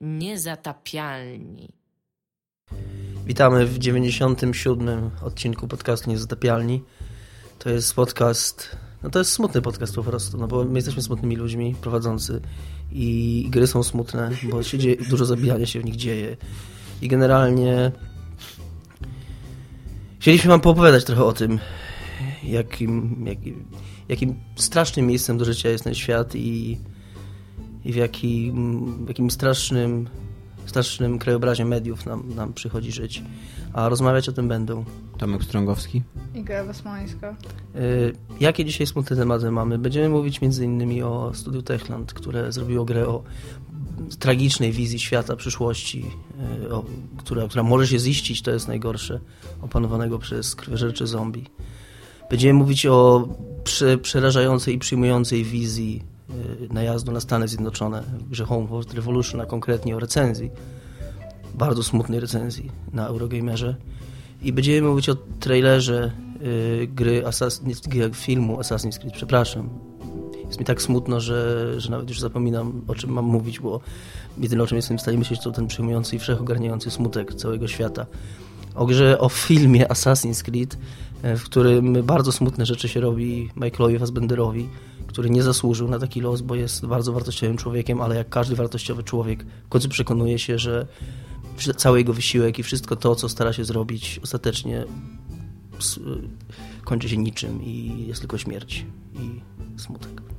Niezatapialni. Witamy w 97. odcinku podcastu Niezatapialni. To jest podcast, no to jest smutny podcast po prostu, no bo my jesteśmy smutnymi ludźmi prowadzący i gry są smutne, bo się dzieje, dużo zabijania się w nich dzieje i generalnie chcieliśmy wam poopowiadać trochę o tym, jakim, jakim, jakim strasznym miejscem do życia jest ten świat i, i w, jakim, w jakim strasznym, strasznym krajobrazie mediów nam, nam przychodzi żyć. A rozmawiać o tym będą. Tomek Strągowski. Iga Wesmańska. Y, Jakie dzisiaj smutne tematy mamy? Będziemy mówić m.in. o studiu Techland, które zrobiło grę o tragicznej wizji świata, przyszłości, y, o, która, która może się ziścić, to jest najgorsze, opanowanego przez krwiożercze zombie. Będziemy mówić o prze, przerażającej i przyjmującej wizji najazdu na Stany Zjednoczone w grze Homeworld Revolution, a konkretnie o recenzji, bardzo smutnej recenzji na Eurogamerze. I będziemy mówić o trailerze y, gry Assassin, gry filmu Assassin's Creed, przepraszam. Jest mi tak smutno, że, że nawet już zapominam o czym mam mówić, bo jedyne o czym jestem w stanie myśleć to ten przyjmujący i wszechogarniający smutek całego świata. O grze, o filmie Assassin's Creed, y, w którym bardzo smutne rzeczy się robi Michaelowi Fassbenderowi, który nie zasłużył na taki los, bo jest bardzo wartościowym człowiekiem, ale jak każdy wartościowy człowiek w końcu przekonuje się, że cały jego wysiłek i wszystko to, co stara się zrobić, ostatecznie kończy się niczym i jest tylko śmierć i smutek.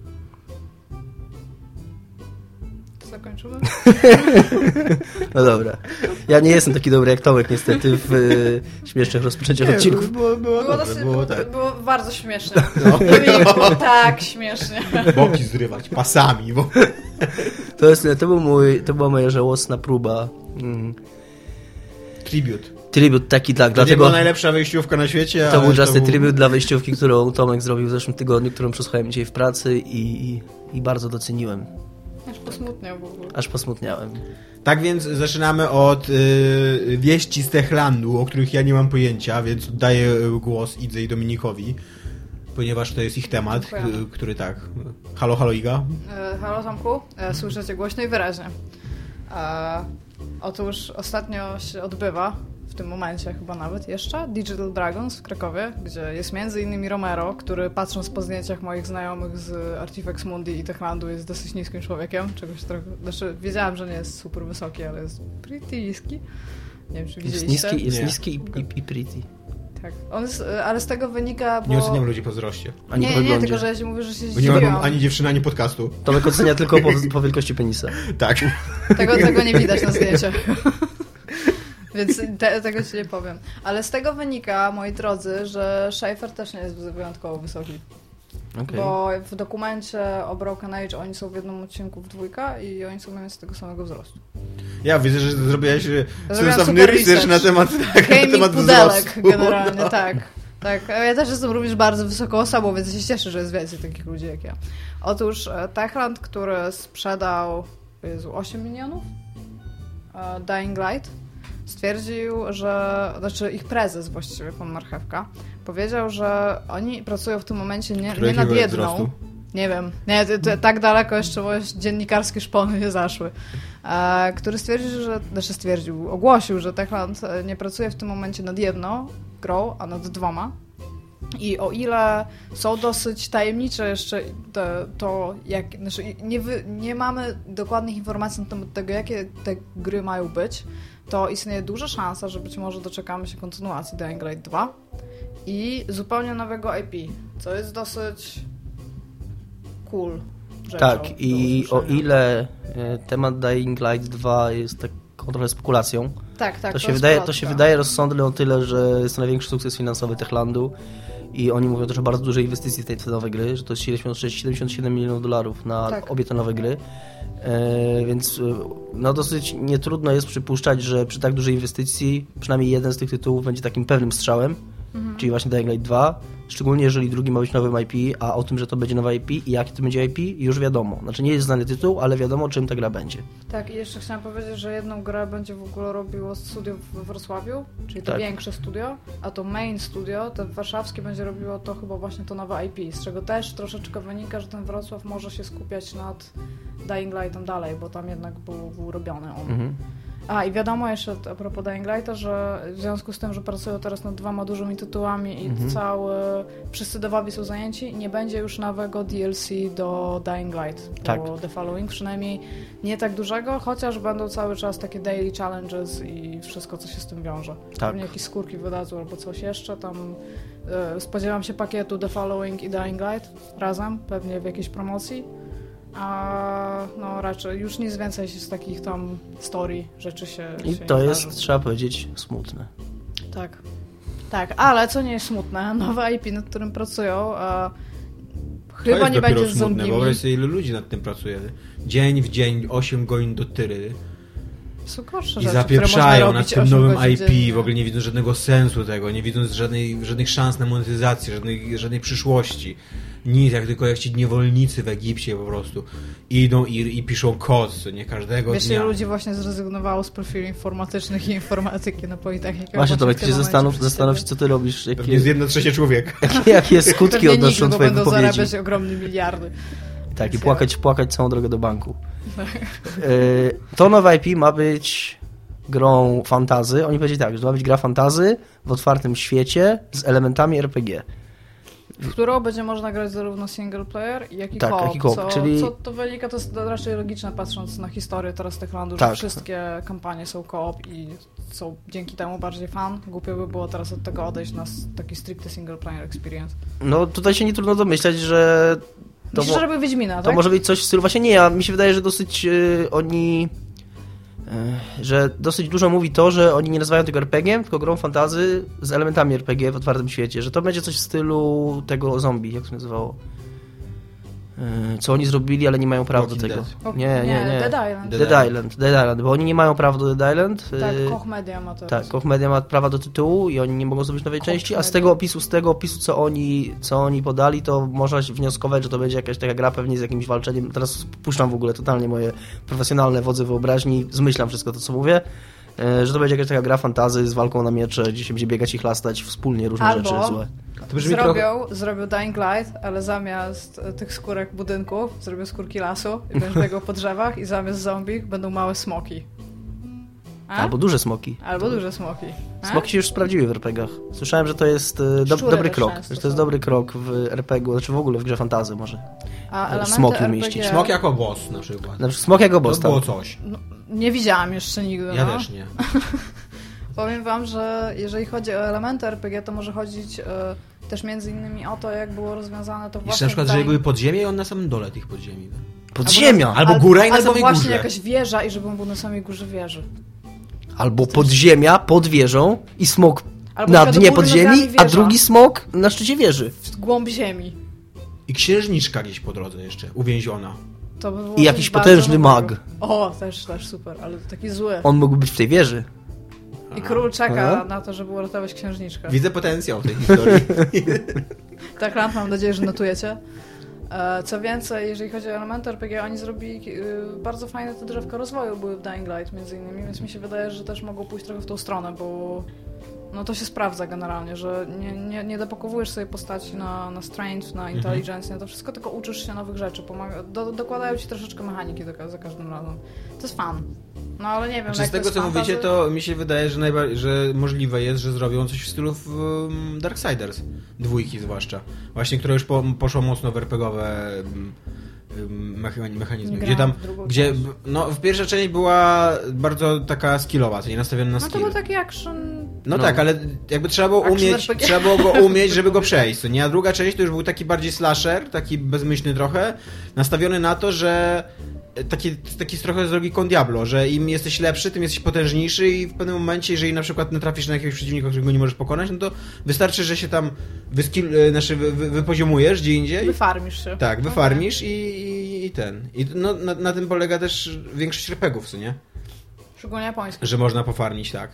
Zakończymy? No dobra. Ja nie jestem taki dobry jak Tomek niestety w y, śmiesznych rozpoczęciach odcinków. było, było, Było, dobre, dosyć, było było, tak. było bardzo śmieszne. Było tak śmiesznie. Boki zrywać pasami, bo... To, jest, to, był mój, to była moja żałosna próba. Mm. Tribute. Tribut taki tak, To nie dlatego była najlepsza wejściówka na świecie, to był Justy był- Tribute dla wejściówki, którą Tomek zrobił w zeszłym tygodniu, którą przesłuchałem dzisiaj w pracy i, i, i bardzo doceniłem. Aż posmutniał w ogóle. Aż posmutniałem. Tak więc zaczynamy od y, wieści z Techlandu, o których ja nie mam pojęcia, więc oddaję y, głos Idze i Dominikowi, ponieważ to jest ich temat, y, który tak... Halo, halo Iga? E, halo Tomku, e, słyszycie głośno i wyraźnie. E, otóż ostatnio się odbywa, tym momencie chyba nawet jeszcze, Digital Dragons w Krakowie, gdzie jest między innymi Romero, który patrząc po zdjęciach moich znajomych z Artifex Mundi i Techlandu jest dosyć niskim człowiekiem, czegoś trochę, znaczy wiedziałam, że nie jest super wysoki, ale jest pretty niski. Nie wiem, czy Jest widzieliście. niski, jest Nie. niski i, i, i pretty. Tak. On jest, ale z tego wynika, bo... Nie oceniam ludzi po wzroście. Ani po nie, nie, tylko że ja się mówię, że się Bo nie mam zdziwiłam. ani dziewczyny, ani podcastu. Tomek ocenia tylko po, po wielkości penisa. Tak. Tego, tego nie widać na zdjęciach. Więc te, tego ci nie powiem. Ale z tego wynika, moi drodzy, że Schaefer też nie jest wyjątkowo wysoki. Okay. Bo w dokumencie o Broken Age oni są w jednym odcinku w dwójka i oni są mniej więcej tego samego wzrostu. Ja widzę, że zrobiłaś e, Zrobiłam sensowny research na temat, tak, na Gaming temat pudelek wzrostu. generalnie, tak. Tak, a ja też jestem również bardzo wysoką osobą, więc się cieszę, że jest więcej takich ludzi jak ja. Otóż e, Techland, który sprzedał Jezu, 8 milionów e, Dying Light, stwierdził, że, znaczy ich prezes właściwie, pan Marchewka, powiedział, że oni pracują w tym momencie nie, nie nad jedną. wzrostu? Nie wiem, nie, to, to, tak daleko jeszcze moje dziennikarskie szpony nie zaszły. E, który stwierdził, że, znaczy stwierdził, ogłosił, że Techland e, nie pracuje w tym momencie nad jedną grą, a nad dwoma. I o ile są dosyć tajemnicze jeszcze te, to, jak, znaczy nie, wy, nie mamy dokładnych informacji na temat tego, jakie te gry mają być, to istnieje duża szansa, że być może doczekamy się kontynuacji Dying Light 2 i zupełnie nowego IP, co jest dosyć cool rzeczą. Tak, i o ile e, temat Dying Light 2 jest taką trochę spekulacją, tak, tak, to, się jest wydaje, to się wydaje rozsądne o tyle, że jest to największy sukces finansowy Techlandu i oni mówią też o bardzo dużej inwestycji w te, te nowe gry, że to jest 76 77 milionów dolarów na Tak. obie te nowe gry. E, więc e, no dosyć nietrudno jest przypuszczać, że przy tak dużej inwestycji przynajmniej jeden z tych tytułów będzie takim pewnym strzałem czyli właśnie Dying Light 2, szczególnie jeżeli drugi ma być nowym IP, a o tym, że to będzie nowe IP i jakie to będzie IP, już wiadomo. Znaczy nie jest znany tytuł, ale wiadomo, czym ta gra będzie. Tak, i jeszcze chciałam powiedzieć, że jedną grę będzie w ogóle robiło studio we Wrocławiu, czyli to Tak. większe studio, a to main studio, to warszawskie będzie robiło to chyba właśnie to nowe IP, z czego też troszeczkę wynika, że ten Wrocław może się skupiać nad Dying Lightem dalej, bo tam jednak był, był robiony on. Mhm. A i wiadomo jeszcze a propos Dying Lighta, że w związku z tym, że pracują teraz nad dwoma dużymi tytułami i Mhm. cały, wszyscy dewowi są zajęci, nie będzie już nowego DLC do Dying Light, Tak. do The Following, przynajmniej nie tak dużego, chociaż będą cały czas takie daily challenges i wszystko, co się z tym wiąże. Tak. Pewnie jakieś skórki wydadzą albo coś jeszcze, tam e, spodziewam się pakietu The Following i Dying Light razem, pewnie w jakiejś promocji. A no raczej już nic więcej się z takich tam story rzeczy się I się to nie jest, zdarzy. trzeba powiedzieć, smutne. Tak. Tak, ale co nie jest smutne, nowe IP, nad którym pracują, chyba nie będzie z smutne, zombimi. Wyobraź sobie, ilu ludzi nad tym pracuje. Dzień w dzień, 8 godzin do tyry. Są gorsze I rzeczy, zapieprzają nad tym 8 nowym IP, dziennie. w ogóle nie widząc żadnego sensu tego, nie widząc żadnej, żadnych szans na monetyzację, żadnej, żadnej przyszłości. Nic, jak tylko jak ci niewolnicy w Egipcie po prostu idą i, i piszą kod, co nie każdego Wiesz, dnia. ile ludzi właśnie zrezygnowało z profili informatycznych i informatyki na Politechnikę. Właśnie, Tomek, ty się zastanów, zastanów się, co ty robisz, Pewnie jakie, jest jedno trzecie człowieka. jakie, jakie skutki Pewnie odnoszą nikt, bo twoje będą wypowiedzi. zarabiać ogromne miliardy. Tak, i płakać, płakać całą drogę do banku. Y, To nowe IP ma być grą fantazy. Oni powiedzieli tak, że to ma być gra fantazy w otwartym świecie z elementami RPG. W którą będzie można grać zarówno single player, jak i Tak, co-op, co, czyli- co to wynika, to jest raczej logiczne patrząc na historię teraz Techlandu, Tak. że wszystkie kampanie są co-op i są dzięki temu bardziej fan. Głupio by było teraz od tego odejść na taki stricte single player experience. No tutaj się nie trudno domyślać, że to, Myślisz, że Wiedźmina, to tak? może być coś w stylu... Właśnie nie, ja, mi się wydaje, że dosyć y, oni... y, że dosyć dużo mówi to, że oni nie nazywają tego RPG, tylko grą fantazy z elementami RPG w otwartym świecie, że to będzie coś w stylu tego zombie, jak się nazywało. Y, Co oni zrobili, ale nie mają prawa do tego. Dead. Nie, nie, nie. Dead Island. Dead Dead Island, Dead Island, bo oni nie mają prawa do Dead Island. Tak, Koch Media ma to. tak, Koch Media ma prawa do tytułu i oni nie mogą zrobić nowej Koch części, a z tego opisu, z tego opisu, co oni, co oni podali, to można się wnioskować, że to będzie jakaś taka gra pewnie z jakimś walczeniem. Teraz puszczam w ogóle totalnie moje profesjonalne wodze wyobraźni, zmyślam wszystko to, co mówię, e, że to będzie jakaś taka gra fantazy z walką na miecze, gdzie się będzie biegać i chlastać wspólnie różne Albo- rzeczy złe. To brzmi Zrobią, trochę... zrobił Dying Light, ale zamiast e, tych skórek budynków zrobią skórki lasu i będą biegał po drzewach i zamiast zombie będą małe smoki. A? Albo duże smoki. Albo duże smoki. A? Smoki się już sprawdziły w RPGach. Słyszałem, że to jest e, do, dobry krok, że to jest dobry krok w RPG, znaczy w ogóle w grze fantazy może. A elementy smoki RPG... umieścić. Smok jako boss na przykład. Znaczy smok jako To boss, było tak. coś. No, nie widziałam jeszcze nigdy. Ja no. też nie. Powiem wam, że jeżeli chodzi o elementy RPG, to może chodzić e, też między innymi o to, jak było rozwiązane to Jeszcze właśnie na przykład, Dying- były podziemie i on na samym dole tych podziemi. Podziemia! Albo góra i na albo samej właśnie górze. jakaś wieża i żeby on był na samej górze wieży. Albo podziemia pod wieżą i smok Albo na dnie podziemi, a drugi smok na szczycie wieży. W głąb ziemi. I księżniczka gdzieś po drodze jeszcze, uwięziona. To by było I jakiś potężny mag. O, też, też super, ale taki zły. On mógł być w tej wieży. I król czeka Aha. na to, żeby uratować księżniczkę. Widzę potencjał tej historii. Tak, Rand, mam nadzieję, że notujecie. E, Co więcej, jeżeli chodzi o elementy RPG, oni zrobili y, bardzo fajne te drzewka rozwoju były w Dying Light między innymi, więc mi się wydaje, że też mogą pójść trochę w tą stronę, bo no to się sprawdza generalnie, że nie, nie, nie dopakowujesz sobie postaci na, na strength, na intelligence, na to wszystko, tylko uczysz się nowych rzeczy, pomaga, do, dokładają ci troszeczkę mechaniki do, za każdym razem. To jest fan. No ale nie wiem, Znaczy, jak z to tego co mówicie, fantasy- to mi się wydaje, że, najba- że możliwe jest, że zrobią coś w stylu w, um, Darksiders. Dwójki zwłaszcza. Właśnie, które już po, poszło mocno w RPGowe mecha- mechanizmy. Gdzie tam, gdzie, część. no w pierwsza część była bardzo taka skillowa, nie nastawiona na No to skill. był taki action... No, No. tak, ale jakby trzeba było Action umieć, RPG. trzeba było go umieć, żeby go przejść, co nie? A druga część to już był taki bardziej slasher, taki bezmyślny trochę, nastawiony na to, że taki, taki trochę z drogi Con Diablo, że im jesteś lepszy, tym jesteś potężniejszy i w pewnym momencie, jeżeli na przykład natrafisz na jakiegoś przeciwnika, którego nie możesz pokonać, no to wystarczy, że się tam wyskill, e, znaczy wy, wy, wypoziomujesz gdzie indziej. Wyfarmisz się. Tak, wyfarmisz i, i, i ten. I no, na, na tym polega też większość RPGów, co nie? Szczególnie japoński. Że można pofarmić, tak.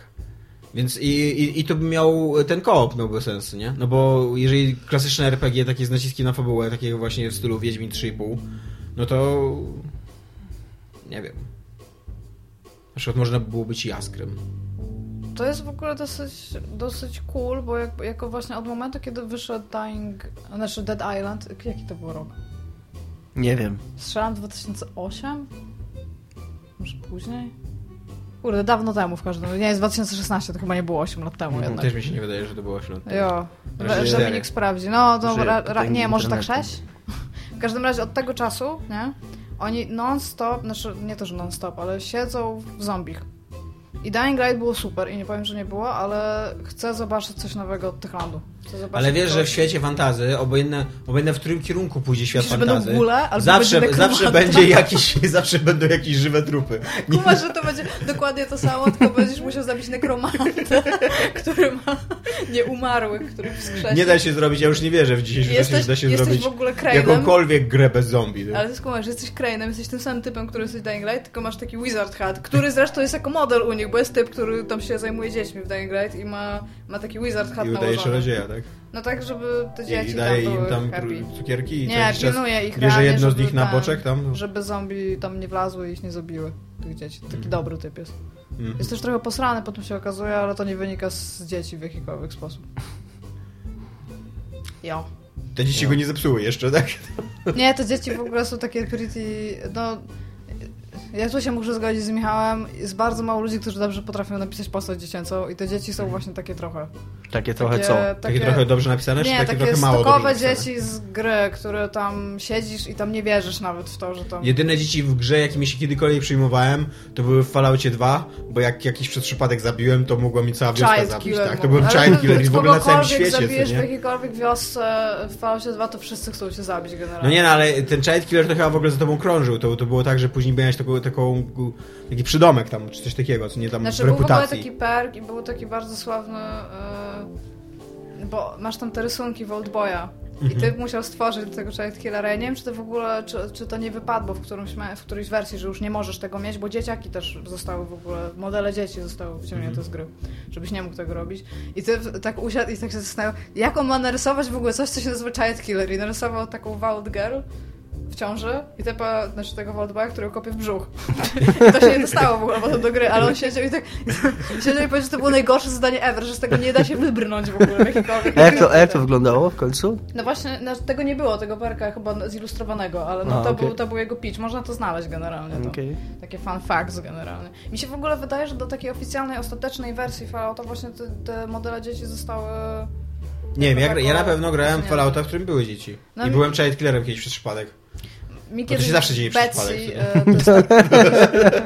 Więc i, i, i to by miał, ten koop miałby sens, nie? No bo jeżeli klasyczne RPG, takie z naciskiem na fabułę, takiego właśnie w stylu Wiedźmin 3,5, no to nie wiem. Na przykład można by było być Jaskrem. To jest w ogóle dosyć, dosyć cool, bo jak, jako właśnie od momentu, kiedy wyszedł Dying, znaczy Dead Island, jaki to był rok? Nie wiem. Strzelam 2008? Może później? Kurde, dawno temu w każdym razie. Nie, jest 2016, to chyba nie było 8 lat temu No, jednak. też mi się nie wydaje, że to było 8 lat temu. Jo. Dominik sprawdzi. No, to ra, nie, może tak internetu. 6? W każdym razie od tego czasu, nie? Oni non-stop, znaczy nie to, że non-stop, ale siedzą w zombich. I Dying Light było super i nie powiem, że nie było, ale chcę zobaczyć coś nowego od Techlandu. Ale wiesz, że w świecie fantazy, obojętne, obojętne w którym kierunku pójdzie świat będą fantazy, zawsze, będzie zawsze będzie jakiś, zawsze będą jakieś żywe trupy. Nie, Kumasz, że to będzie dokładnie to samo, tylko będziesz musiał zabić nekromantę, który ma nieumarłych, który wskrzesi. nie da się zrobić, ja już nie wierzę w dzisiejszym czasie, Jesteś, że da się zrobić w ogóle Crane'em, jakąkolwiek grę bez zombie. no. ale ty skumasz, że jesteś Crane'em, jesteś tym samym typem, który jesteś w Dying Light, tylko masz taki Wizard Hat, który zresztą jest jako model u nich, bo jest typ, który tam się zajmuje dziećmi w Dying Light i ma, ma taki Wizard Hat I udaje nałożony. czarodzieja, tak? No tak, żeby te I, dzieci i daje tam im były tam happy. cukierki i Nie, pilnuje ich bierze realnie, jedno z nich na boczek tam. Żeby zombie tam nie wlazły i ich nie zabiły, tych dzieci. Taki dobry typ jest. Mhm. Jest też trochę posrany, potem się okazuje, ale to nie wynika z dzieci w jakikolwiek sposób. Jo. Te dzieci go nie zepsuły jeszcze, tak? Nie, te dzieci w ogóle są takie pretty, no... Ja tu się muszę zgodzić z Michałem. Jest bardzo mało ludzi, którzy dobrze potrafią napisać postać dziecięcą i te dzieci są właśnie takie trochę. Takie trochę takie, co? Takie trochę dobrze napisane, czy Nie, takie, takie trochę mało stokowe dzieci z gry, które tam siedzisz i tam nie wierzysz nawet w to, że tam... Jedyne dzieci w grze, jakimi się kiedykolwiek przyjmowałem, to były w Falloutie 2, bo jak jakiś przez przypadek zabiłem, to mogła mi cała wioska Child zabić. Tak, to Ale child killer w ogóle na całym świecie, zabijesz w jakiejkolwiek wiosce w Falloutie 2, to wszyscy chcą cię zabić generalnie. No nie, no ale ten child killer to chyba w ogóle za tobą krążył. To, to było tak, że później miałeś taką, taką, taki przydomek tam, czy coś takiego, co nie tam Znaczy w był w ogóle reputacji. taki perk i był taki bardzo sławny, yy, bo masz tam te rysunki w Oldboya i ty Mhm. musiał stworzyć tego Child Killera. Ja nie wiem, czy to w ogóle, czy, czy to nie wypadło w, którymś, w którejś wersji, że już nie możesz tego mieć, bo dzieciaki też zostały w ogóle, modele dzieci zostały wyciągnięte Mhm. z gry, żebyś nie mógł tego robić. I ty tak usiadł i tak się zastanawiał, jak on ma narysować w ogóle coś, co się nazywa Child Killer i narysował taką Wild Girl ciąży i typa, znaczy tego Wildboya, który kopie w brzuch. I to się nie dostało w ogóle potem do gry, ale on siedział i tak siedział i powiedział, że to było najgorsze zadanie ever, że z tego nie da się wybrnąć w ogóle A jak to, jak to wyglądało w końcu? No właśnie, no, tego nie było, tego perka chyba zilustrowanego, ale no A, to, okej. był, to był jego pitch, można to znaleźć generalnie. To. Okej. Takie fun facts generalnie. Mi się w ogóle wydaje, że do takiej oficjalnej, ostatecznej wersji Fallouta właśnie te, te modele dzieci zostały... Nie wiem, ja, jako- ja na pewno grałem w. Fallouta, w którym były dzieci. No I mi- byłem child killerem kiedyś przez przypadek. Mi to się zawsze dzieje Betsy, przypadek, e, to jest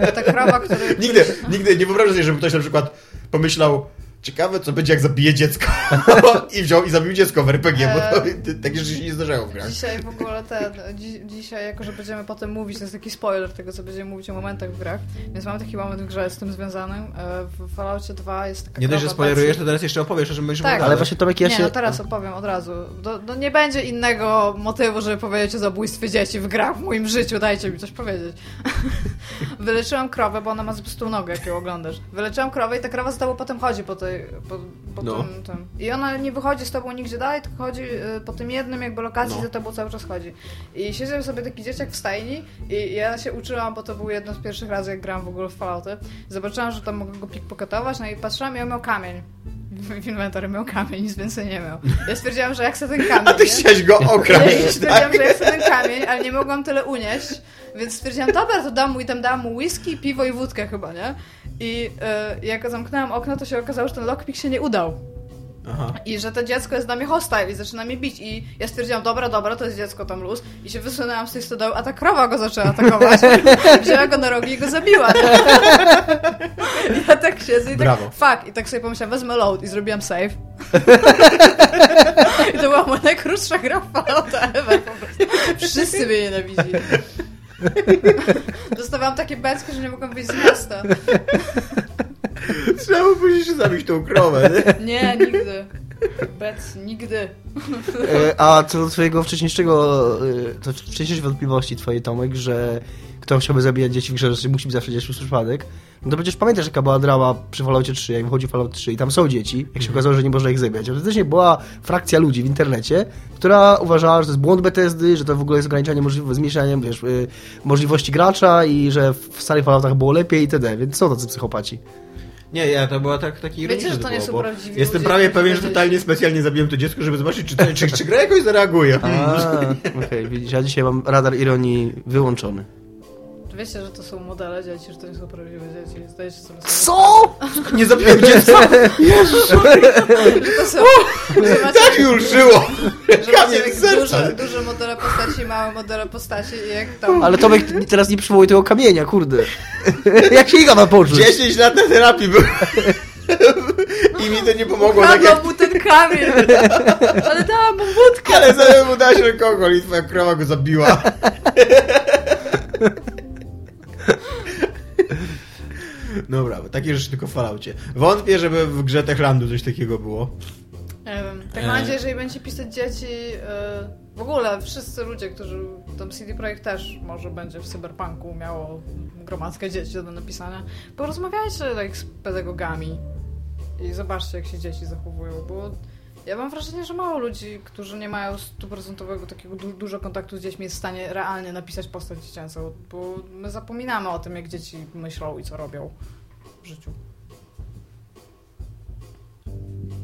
ta, ta krawa, która... Nigdy, nigdy nie wyobrażam sobie, żeby ktoś na przykład pomyślał ciekawe, co będzie, jak zabije dziecko. I wziął i zabił dziecko w RPG, bo to, takie rzeczy się nie zdarzają w grach. Dzisiaj w ogóle ten, dzi, dzisiaj jako, że będziemy potem mówić, to jest taki spoiler tego, co będziemy mówić o momentach w grach, więc mamy taki moment w grze z tym związanym. E, W Falloutie 2 jest taka Nie dość, że spoilerujesz, to teraz jeszcze opowiesz, o czym będziesz Tak. Ale właśnie Tomek, ja nie, się... no teraz opowiem od razu. Do, do, nie będzie innego motywu, żeby powiedzieć o zabójstwie dzieci w grach w moim życiu. Dajcie mi coś powiedzieć. Wyleczyłam krowę, bo ona ma zepsutą nogę, jak ją oglądasz. Wyleczyłam krowę i ta krowa za tobą potem chodzi po, tej, po, po No. tym, tym. I ona nie wychodzi z tobą nigdzie dalej, tylko chodzi y, po tym jednym jakby lokacji, No. za tobą cały czas chodzi. I siedział sobie taki dzieciak w stajni i ja się uczyłam, bo to był jedno z pierwszych razy, jak grałam w ogóle w Fallouty. Zobaczyłam, że tam mogę go pickpocketować, no i patrzyłam i on miał kamień. W inwentory miał kamień, nic więcej nie miał. Ja stwierdziłam, że jak chcę ten kamień. A ty nie? chciałeś go Ja okraść, stwierdziłam, tak? że ja chcę ten kamień, ale nie mogłam tyle unieść, więc stwierdziłam, dobra, to dam mu i tam dałam mu whisky, piwo i wódkę chyba, nie? I y, jak zamknęłam okno, to się okazało, że ten lockpick się nie udał. Aha. I że to dziecko jest dla mnie hostile i zaczyna mnie bić. I ja stwierdziłam, dobra, dobra, to jest dziecko tam luz. I się wysunęłam z tej stodoły, a ta krowa go zaczęła atakować. Wzięła go na rogi i go zabiła. I ja tak siedzę i tak, Brawo. fuck. I tak sobie pomyślałam, wezmę load i zrobiłam save. I to była moja najkrótsza gra w Fallouta ever po prostu. Wszyscy mnie nienawidzili. Dostawałam takie becki, że nie mogłam wyjść z miasta. Trzeba później się zabić tą krowę, nie? Nie, nigdy. Bec, nigdy. E, A co do twojego wcześniejszego, e, to wcześniejszej wątpliwości twojej, Tomek, że kto chciałby zabijać dzieci w grze, że musi być zawsze dzieci przez przypadek, no to przecież pamiętasz, jaka była drama przy Falloutie 3, jak wychodzi Fallout 3 i tam są dzieci, jak się Mhm. okazało, że nie można ich zabijać. Autentycznie była frakcja ludzi w internecie, która uważała, że to jest błąd Bethesdy, że to w ogóle jest ograniczanie, możliwe, zmniejszanie wiesz, y, możliwości gracza i że w starych Falloutach było lepiej itd., więc są tacy psychopaci. Nie, ja to była tak, taki Wiecie, że to nie było, są prawdziwi Jestem prawie pewien, że totalnie specjalnie zabiłem to dziecko, żeby zobaczyć, czy, to, czy, czy gra jakoś zareaguje. Okej, widzisz, ja dzisiaj mam radar ironii wyłączony. Wiecie, że to są modele dzieci, że to nie są prawdziwe dzieci. Zdajecie sobie sprawę. Co? Nie zabiłem dziecka! Że to są... że macie, Tak mi już żyło! że Kamień serca. duże, duże modele postaci, małe modele postaci i jak tam... Ale Tomek teraz nie przywołuje tego kamienia, kurde. Jak się Iga ma poczuć? 10 lat na terapii był. I mi to nie pomogło, tak jak... mu ten kamień! Ale dałam mu wódkę! Ale sobie mu dać alkohol i twoja krowa go zabiła. Dobra, bo takie rzeczy tylko w Falloutie. Wątpię, żeby w grze Techlandu coś takiego było. Nie wiem. Tak mam nadzieję, że jeżeli będzie pisać dzieci, e, w ogóle wszyscy ludzie, którzy tam CD Projekt też może będzie w Cyberpunku miało gromadkę dzieci do napisania, porozmawiajcie tak z pedagogami i zobaczcie, jak się dzieci zachowują, bo ja mam wrażenie, że mało ludzi, którzy nie mają stuprocentowego takiego du- dużo kontaktu z dziećmi jest w stanie realnie napisać postać dziecięcą, bo my zapominamy o tym, jak dzieci myślą i co robią w życiu.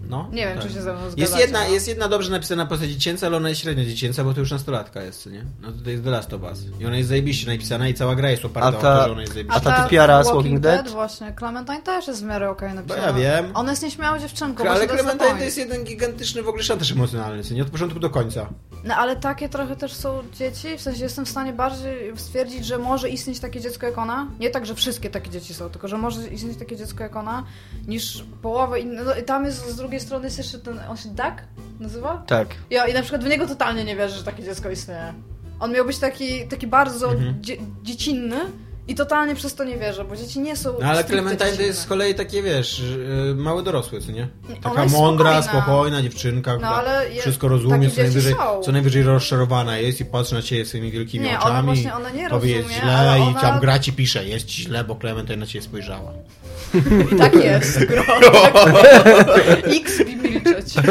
No, Nie wiem, tak. czy się ze mną zgadzacie. Jest jedna, no. jest jedna dobrze napisana postać dziecięca, ale ona jest średnio dziecięca, bo to już nastolatka jest, co nie? No to jest The Last of Us. I ona jest zajebiście napisana i cała gra jest oparta A o ta- to, że ona jest zajebiście. A ta typiara z Walking Dead? Dead? Właśnie, Clementine też jest w miarę okej napisana. ja wiem. Ona jest nieśmiałą dziewczynką. Ale właśnie to jest Clementine to jest jeden gigantyczny w ogóle szantaż emocjonalny, nie? Od początku do końca. No ale takie trochę też są dzieci, w sensie jestem w stanie bardziej stwierdzić, że może istnieć takie dziecko jak ona. Nie tak, że wszystkie takie dzieci są, tylko że może istnieć takie dziecko jak ona, niż połowę innych. No i tam jest z drugiej strony jest jeszcze ten, on się Duck nazywa? Tak. Ja i na przykład w niego totalnie nie wierzę, że takie dziecko istnieje. On miał być taki, taki bardzo Mhm. dzie dziecinny i totalnie przez to nie wierzę, bo dzieci nie są No ale Clementine to jest z kolei takie, wiesz, yy, małe dorosłe, co nie? Ona Taka jest mądra, spokojna. spokojna dziewczynka, która ale je- wszystko rozumie, takie co najwyżej, są. co najwyżej rozczarowana jest i patrzy na ciebie swoimi wielkimi Nie, ona oczami. właśnie- ona nie powie, rozumie, jest źle ale i ona- tam gra ci pisze, jest źle, bo Clementine na ciebie spojrzała. I tak jest, gro. X milczeć.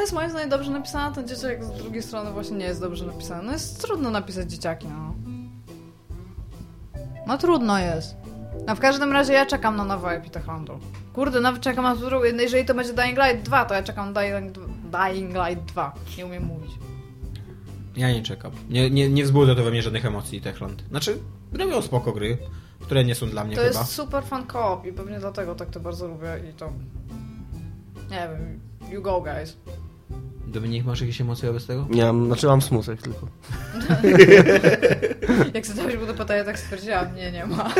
ona jest moim zdaniem dobrze napisana, ten dzieciak z drugiej strony właśnie nie jest dobrze napisany. No jest trudno napisać dzieciaki, no. No trudno jest. No w każdym razie ja czekam na nowe IP Hunter. Kurde, nawet czekam na drugie. No jeżeli to będzie Dying Light 2, to ja czekam na Dying, Dying Light 2. Nie umiem mówić. Ja nie czekam. Nie, nie, nie wzbudza to we mnie żadnych emocji Techland. Znaczy, robią spoko gry, które nie są dla mnie To chyba. jest super fan co-op i pewnie dlatego tak to bardzo lubię i to... Nie wiem, you go guys. Dominik, masz jakieś emocje wobec tego? Nie mam, znaczy mam smutek tylko. Jak zadałeś mu to pytanie, tak stwierdziłam, nie, nie ma.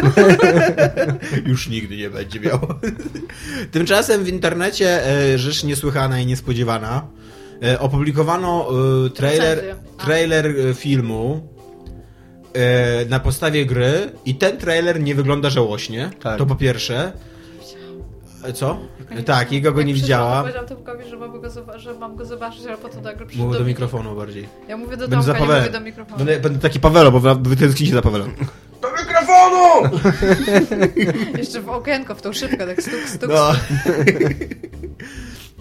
Już nigdy nie będzie miał. Tymczasem w internecie e, rzecz niesłychana i niespodziewana. E, opublikowano e, trailer, trailer filmu na podstawie gry i ten trailer nie wygląda żałośnie. Tak. To po pierwsze. Co? E, Tak, Iga go nie widziała. Powiedziałam Tomkowi, że mam go, zoba- że mam go zobaczyć, ale potem nagle przyszedł Mówię do mnie. mikrofonu bardziej. Ja mówię do Będę Tomka, nie mówię do mikrofonu. Będę, będę taki Pawelo, bo wy- wy tęsknicie za Pawelem. Do mikrofonu! Jeszcze w okienko, w tą szybkę, tak stuk, stuk, No.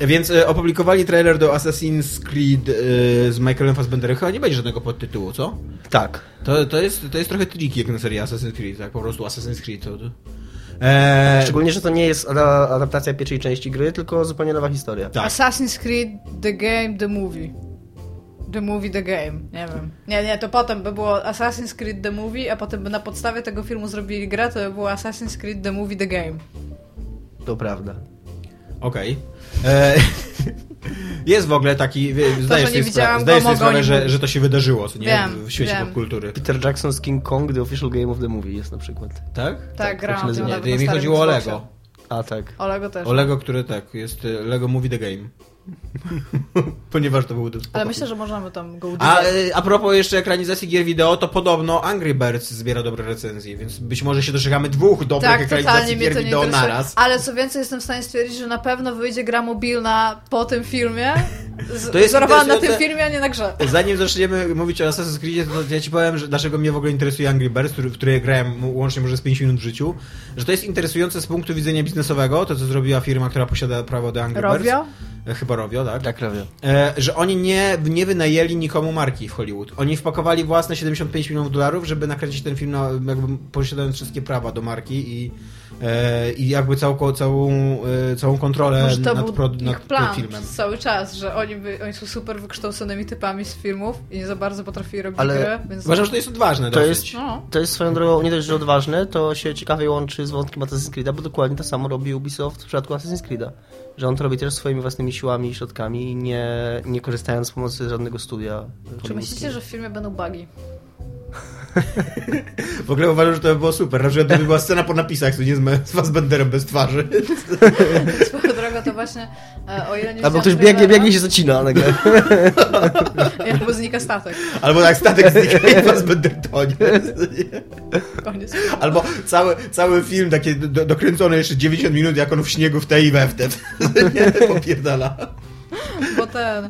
Więc e, opublikowali trailer do Assassin's Creed e, z Michaelem Fassbenderem. Chyba nie będzie żadnego podtytułu, co? Tak. To, to, jest, to jest trochę triki jak na serii Assassin's Creed, tak? Po prostu Assassin's Creed. To, to. E, Szczególnie, że to nie jest ada- adaptacja pierwszej części gry, tylko zupełnie nowa historia. tak. Assassin's Creed, The Game, The Movie. The Movie, The Game. Nie wiem. Nie, nie, to potem by było Assassin's Creed, The Movie, a potem by na podstawie tego filmu zrobili grę, to by było Assassin's Creed, The Movie, The Game. To prawda. Okej. E, Jest w ogóle taki, nie sobie, spra- go sobie sprawę, że, że to się wydarzyło, co nie? Wiem, w świecie wiem. popkultury. Peter Jackson's King Kong, The Official Game of the Movie jest na przykład. Tak? Tak, tak nią nazywa. Nie, mi chodziło o. Lego. A tak. O Lego też. O Lego, które tak, jest e, Lego Movie The Game. Ponieważ to był Ale myślę, że możemy tam go udzielić. A, e, a propos jeszcze ekranizacji gier wideo, to podobno Angry Birds zbiera dobre recenzje, więc być może się doczekamy dwóch dobrych tak, ekranizacji gier wideo naraz. Ale co więcej, jestem w stanie stwierdzić, że na pewno wyjdzie gra mobilna po tym filmie. Z, To jest wzorowana na tym filmie, a nie na grze. Zanim zaczniemy mówić o Assassin's Creed, to ja ci powiem, że dlaczego mnie w ogóle interesuje Angry Birds, który, w której grałem łącznie może z 5 minut w życiu, że to jest interesujące z punktu widzenia biznesowego, to co zrobiła firma, która posiada prawo do Angry Rovio? Birds. E, Chyba Rovio, tak? Tak robię. E, że oni nie, nie wynajęli nikomu marki w Hollywood. Oni wpakowali własne 75 milionów dolarów, żeby nakręcić ten film, na, jakby posiadając wszystkie prawa do marki i, i jakby całą, całą, e, całą kontrolę Może to nad, był pro, ich nad plan filmem. cały czas, że oni, by, oni są super wykształconymi typami z filmów i nie za bardzo potrafili robić Ale gry, więc... Uważam, że to jest odważne To dosyć. jest, No. to jest swoją drogą nie dość, że odważne, to się ciekawie łączy z wątkiem Assassin's Creed'a, bo dokładnie to samo robi Ubisoft w przypadku Assassin's Creed'a. Że on to robi też swoimi własnymi siłami i środkami, nie, nie korzystając z pomocy żadnego studia. Czy myślicie, że w filmie będą bugi? W ogóle uważam, że to by było super. Na przykład gdyby była scena po napisach, co nie z, z Fassbenderem bez twarzy. Swoją drogą to właśnie, e, o ile nie Albo ktoś biegnie, biegnie się zacina nagle. Albo znika statek. Albo tak statek znika i Fassbender tonie. Koniec. Albo cały, cały film taki do, dokręcony jeszcze 90 minut, jak on w śniegu w te i we w te. Nie, popierdala. Bo ten,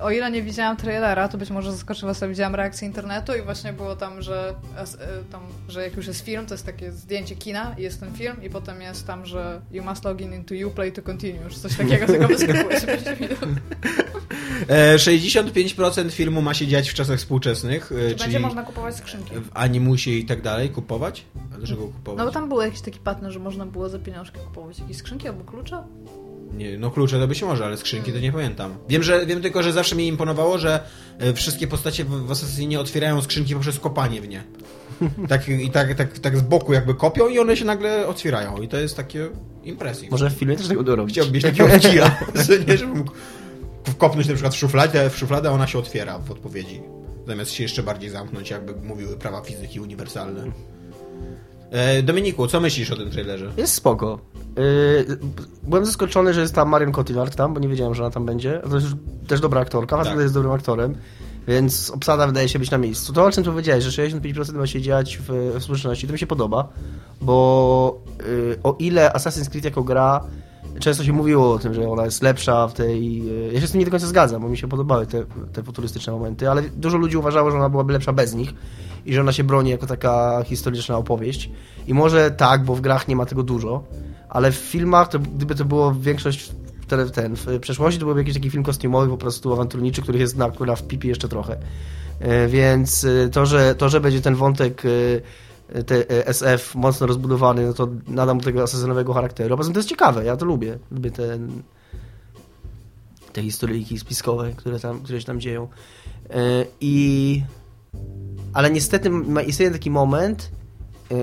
o ile nie widziałam trailera, to być może zaskoczy was, widziałam reakcję internetu i właśnie było tam, że, e, tam, że jak już jest film, to jest takie zdjęcie kina i jest ten film i potem jest tam, że you must log in into Uplay to continue, czy coś takiego, tylko wyskakuje się 5 minut. E, 65% filmu ma się dziać w czasach współczesnych, e, Czy będzie można kupować skrzynki? w animusie i tak dalej. Kupować? A dlaczego kupować? No bo tam był jakiś taki pattern, że można było za pieniążki kupować jakieś skrzynki albo klucze? Nie, no klucze to być może, ale skrzynki to nie pamiętam. Wiem, że wiem tylko, że zawsze mi imponowało, że e, wszystkie postacie w, w Assassinie otwierają skrzynki poprzez kopanie w nie. Tak, I tak, tak, tak z boku jakby kopią i one się nagle otwierają. I to jest takie impresji. Może w filmie też tego dorobić. Chciałbym mieć takiego że nie, żeby mógł kopnąć na przykład w szufladę, w szufladę, a ona się otwiera w odpowiedzi. Zamiast się jeszcze bardziej zamknąć, jakby mówiły prawa fizyki uniwersalne. E, Dominiku, co myślisz o tym trailerze? Jest spoko. Yy, byłem zaskoczony, że jest tam Marion Cotillard tam, bo nie wiedziałem, że ona tam będzie. To jest też dobra aktorka, Fassbender Tak. jest dobrym aktorem, więc obsada wydaje się być na miejscu. To, o czym tu powiedziałeś, że 65% ma się dziać w, w społeczności, to mi się podoba, bo yy, o ile Assassin's Creed jako gra Często się mówiło o tym, że ona jest lepsza w tej... yy, Ja się z tym nie do końca zgadzam, bo mi się podobały te, te futurystyczne momenty, ale dużo ludzi uważało, że ona byłaby lepsza bez nich i że ona się broni jako taka historyczna opowieść. I może tak, bo w grach nie ma tego dużo, ale w filmach, to, gdyby to było większość tele- ten, w przeszłości, to byłby jakiś taki film kostiumowy, po prostu awanturniczy, których jest na, na w pipi jeszcze trochę. E, Więc e, to że, to, że będzie ten wątek e, te, SF mocno rozbudowany, no to nadam mu tego asasynowego charakteru. Poza tym to jest ciekawe, ja to lubię. Lubię ten, te historyjki spiskowe, które, tam, które się tam dzieją. I... Ale niestety istnieje taki moment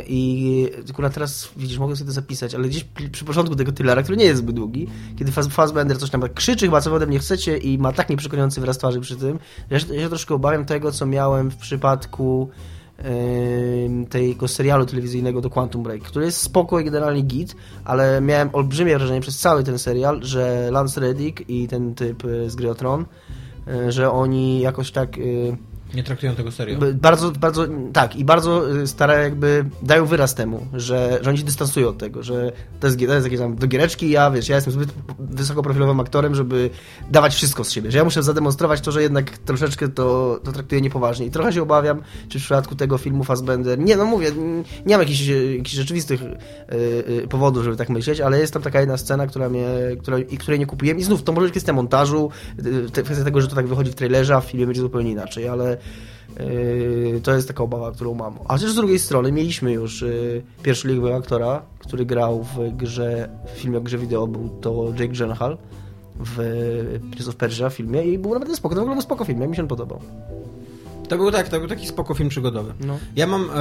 i tylko na teraz, widzisz, mogę sobie to zapisać, ale gdzieś przy, początku tego tylera, który nie jest zbyt długi, kiedy Fassbender coś tam krzyczy chyba, co ode mnie chcecie i ma tak nieprzekonujący wyraz twarzy przy tym, że ja się, ja się troszkę obawiam tego, co miałem w przypadku tego serialu telewizyjnego do Quantum Break, który jest spoko i generalnie git, ale miałem olbrzymie wrażenie przez cały ten serial, że Lance Reddick i ten typ e, z Gry Tron, e, że oni jakoś tak e, Nie traktują tego serio. bardzo, bardzo, tak, i bardzo y, stara jakby dają wyraz temu, że, że się dystansują od tego, że to jest, to jest jakieś tam do giereczki, ja wiesz, ja jestem zbyt wysokoprofilowym aktorem, żeby dawać wszystko z siebie, że ja muszę zademonstrować to, że jednak troszeczkę to, to traktuję niepoważnie i trochę się obawiam, czy w przypadku tego filmu Fassbender, nie no mówię, nie mam jakichś, jakichś rzeczywistych y, y, powodów, żeby tak myśleć, ale jest tam taka jedna scena, która mnie, która, i której nie kupiłem i znów to może być kwestia montażu, y, te- kwestia tego, że to tak wychodzi w trailerze, a w filmie będzie zupełnie inaczej, ale Yy, to jest taka obawa, którą mam. A chociaż z drugiej strony mieliśmy już yy, pierwszoligowego aktora, który grał w grze, w filmie o grze wideo, był to Jake Gyllenhaal w Prince of Persia filmie i był naprawdę spoko, to w ogóle był spoko film, mi się on podobał. To był tak, to był taki spoko film przygodowy. No. Ja mam, e, e,